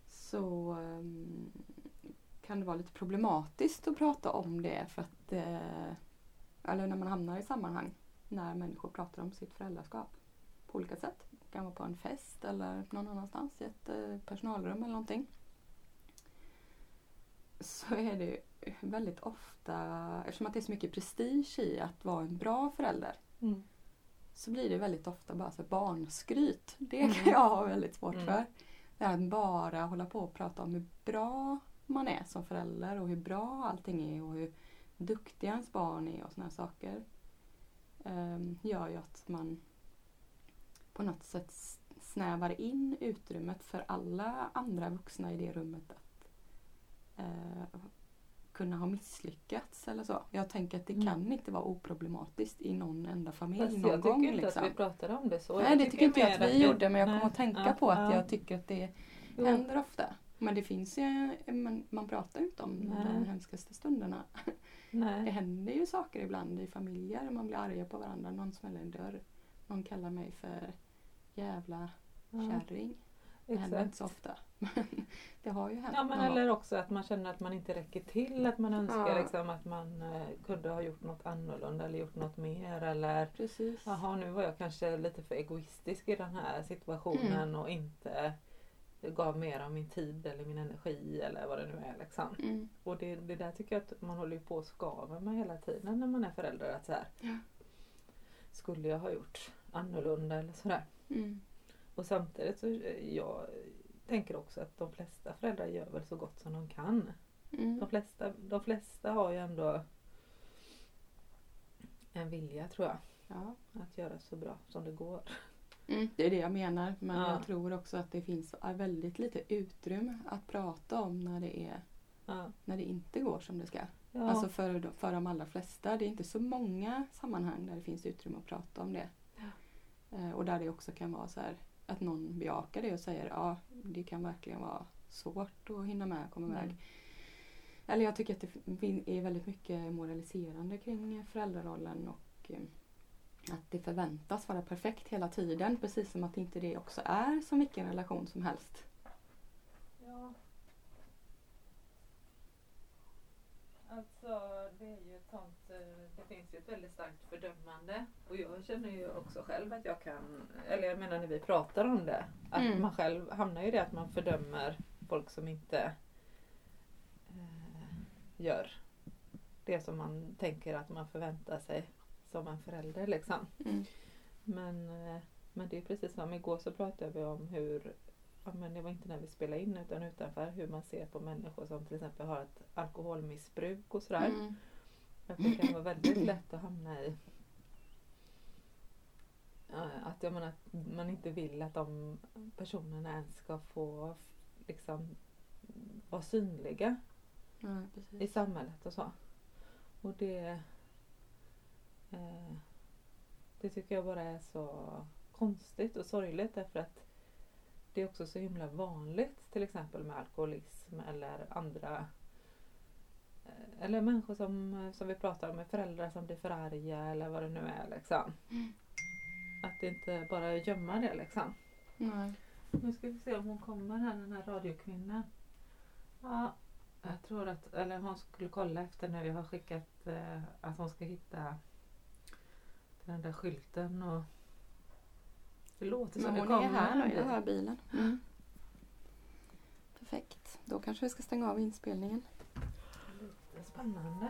Så um, kan det vara lite problematiskt att prata om det för att eh, eller när man hamnar i sammanhang när människor pratar om sitt föräldraskap på olika sätt. Det kan vara på en fest eller någon annanstans i ett eh, personalrum eller någonting. Så är det väldigt ofta, eftersom att det är så mycket prestige i att vara en bra förälder Mm. så blir det väldigt ofta bara så barnskryt. Det Mm. kan jag ha väldigt svårt Mm. för. Det här att bara hålla på och prata om hur bra man är som förälder och hur bra allting är och hur duktiga ens barn är och här saker. Um, gör ju att man på något sätt snävar in utrymmet för alla andra vuxna i det rummet att eh, kunna ha misslyckats eller så. Jag tänker att det Mm. kan inte vara oproblematiskt i någon enda familj Fast någon jag tycker gång. inte liksom. att vi pratade om det så. Nej det tycker inte jag att vi gjorde men jag nej, kommer att tänka ja, på att ja. jag tycker att det Jo. händer ofta. Men det finns ju, man, man pratar ju inte om Nej. de hemskaste stunderna. Det Nej. händer ju saker ibland i familjer. Man blir arga på varandra. Någon smäller en dörr. Någon kallar mig för jävla Ja, kärring. Det händer inte så ofta. Men det har ju hänt. Ja men någon gång. eller också att man känner att man inte räcker till. Att man önskar Ja. liksom att man eh, kunde ha gjort något annorlunda eller gjort något mer. Eller Precis. jaha nu var jag kanske lite för egoistisk i den här situationen Mm. och inte gav mer av min tid eller min energi eller vad det nu är. Liksom. Mm. Och det, det där tycker jag att man håller på och skaver med hela tiden när man är förälder. Att så här, Ja. Skulle jag ha gjort annorlunda eller sådär. Mm. Och samtidigt så jag tänker också att de flesta föräldrar gör väl så gott som de kan. Mm. De flesta, de flesta har ju ändå en vilja tror jag. Ja. Att göra så bra som det går. Mm, det är det jag menar. Men Ja. jag tror också att det finns väldigt lite utrymme att prata om när det, är, Ja. när det inte går som det ska. Ja. Alltså för, för de allra flesta. Det är inte så många sammanhang där det finns utrymme att prata om det. Eh, och där det också kan vara så här att någon bejakar det och säger ja det kan verkligen vara svårt att hinna med och komma iväg. Mm. Eller jag tycker att det är väldigt mycket moraliserande kring föräldrarollen och eh, att det förväntas vara perfekt hela tiden. Precis som att inte det också är som vilken relation som helst. Ja. Alltså det är ju ett sånt, eh, det finns ju ett väldigt starkt fördömande. Och jag känner ju också själv att jag kan, eller jag menar när vi pratar om det, att Mm. man själv hamnar i det att man fördömer folk som inte eh, gör det som man tänker att man förväntar sig som en förälder liksom. Mm. Men, eh, men det är precis som igår så pratade vi om hur, ja, men det var inte när vi spelade in utan utanför, hur man ser på människor som till exempel har ett alkoholmissbruk och sådär. Mm. Att det kan vara väldigt lätt att hamna i att, jag menar, att man inte vill att de personerna ens ska få liksom vara synliga Ja, i samhället och så. Och det Det tycker jag bara är så konstigt och sorgligt därför att det är också så himla vanligt till exempel med alkoholism eller andra eh, eller människor som, som vi pratar om med föräldrar som blir för arga eller vad det nu är liksom. Mm. Att inte bara gömma det liksom. Nej. Nu ska vi se om hon kommer här den här radiokvinnan. Ja, jag tror att, eller hon skulle kolla efter när vi har skickat eh, att hon ska hitta den där skylten och det låter som Men det hon kommer är här nu, jag hör bilen. Mm. Perfekt. Då kanske vi ska stänga av inspelningen. Lite spännande.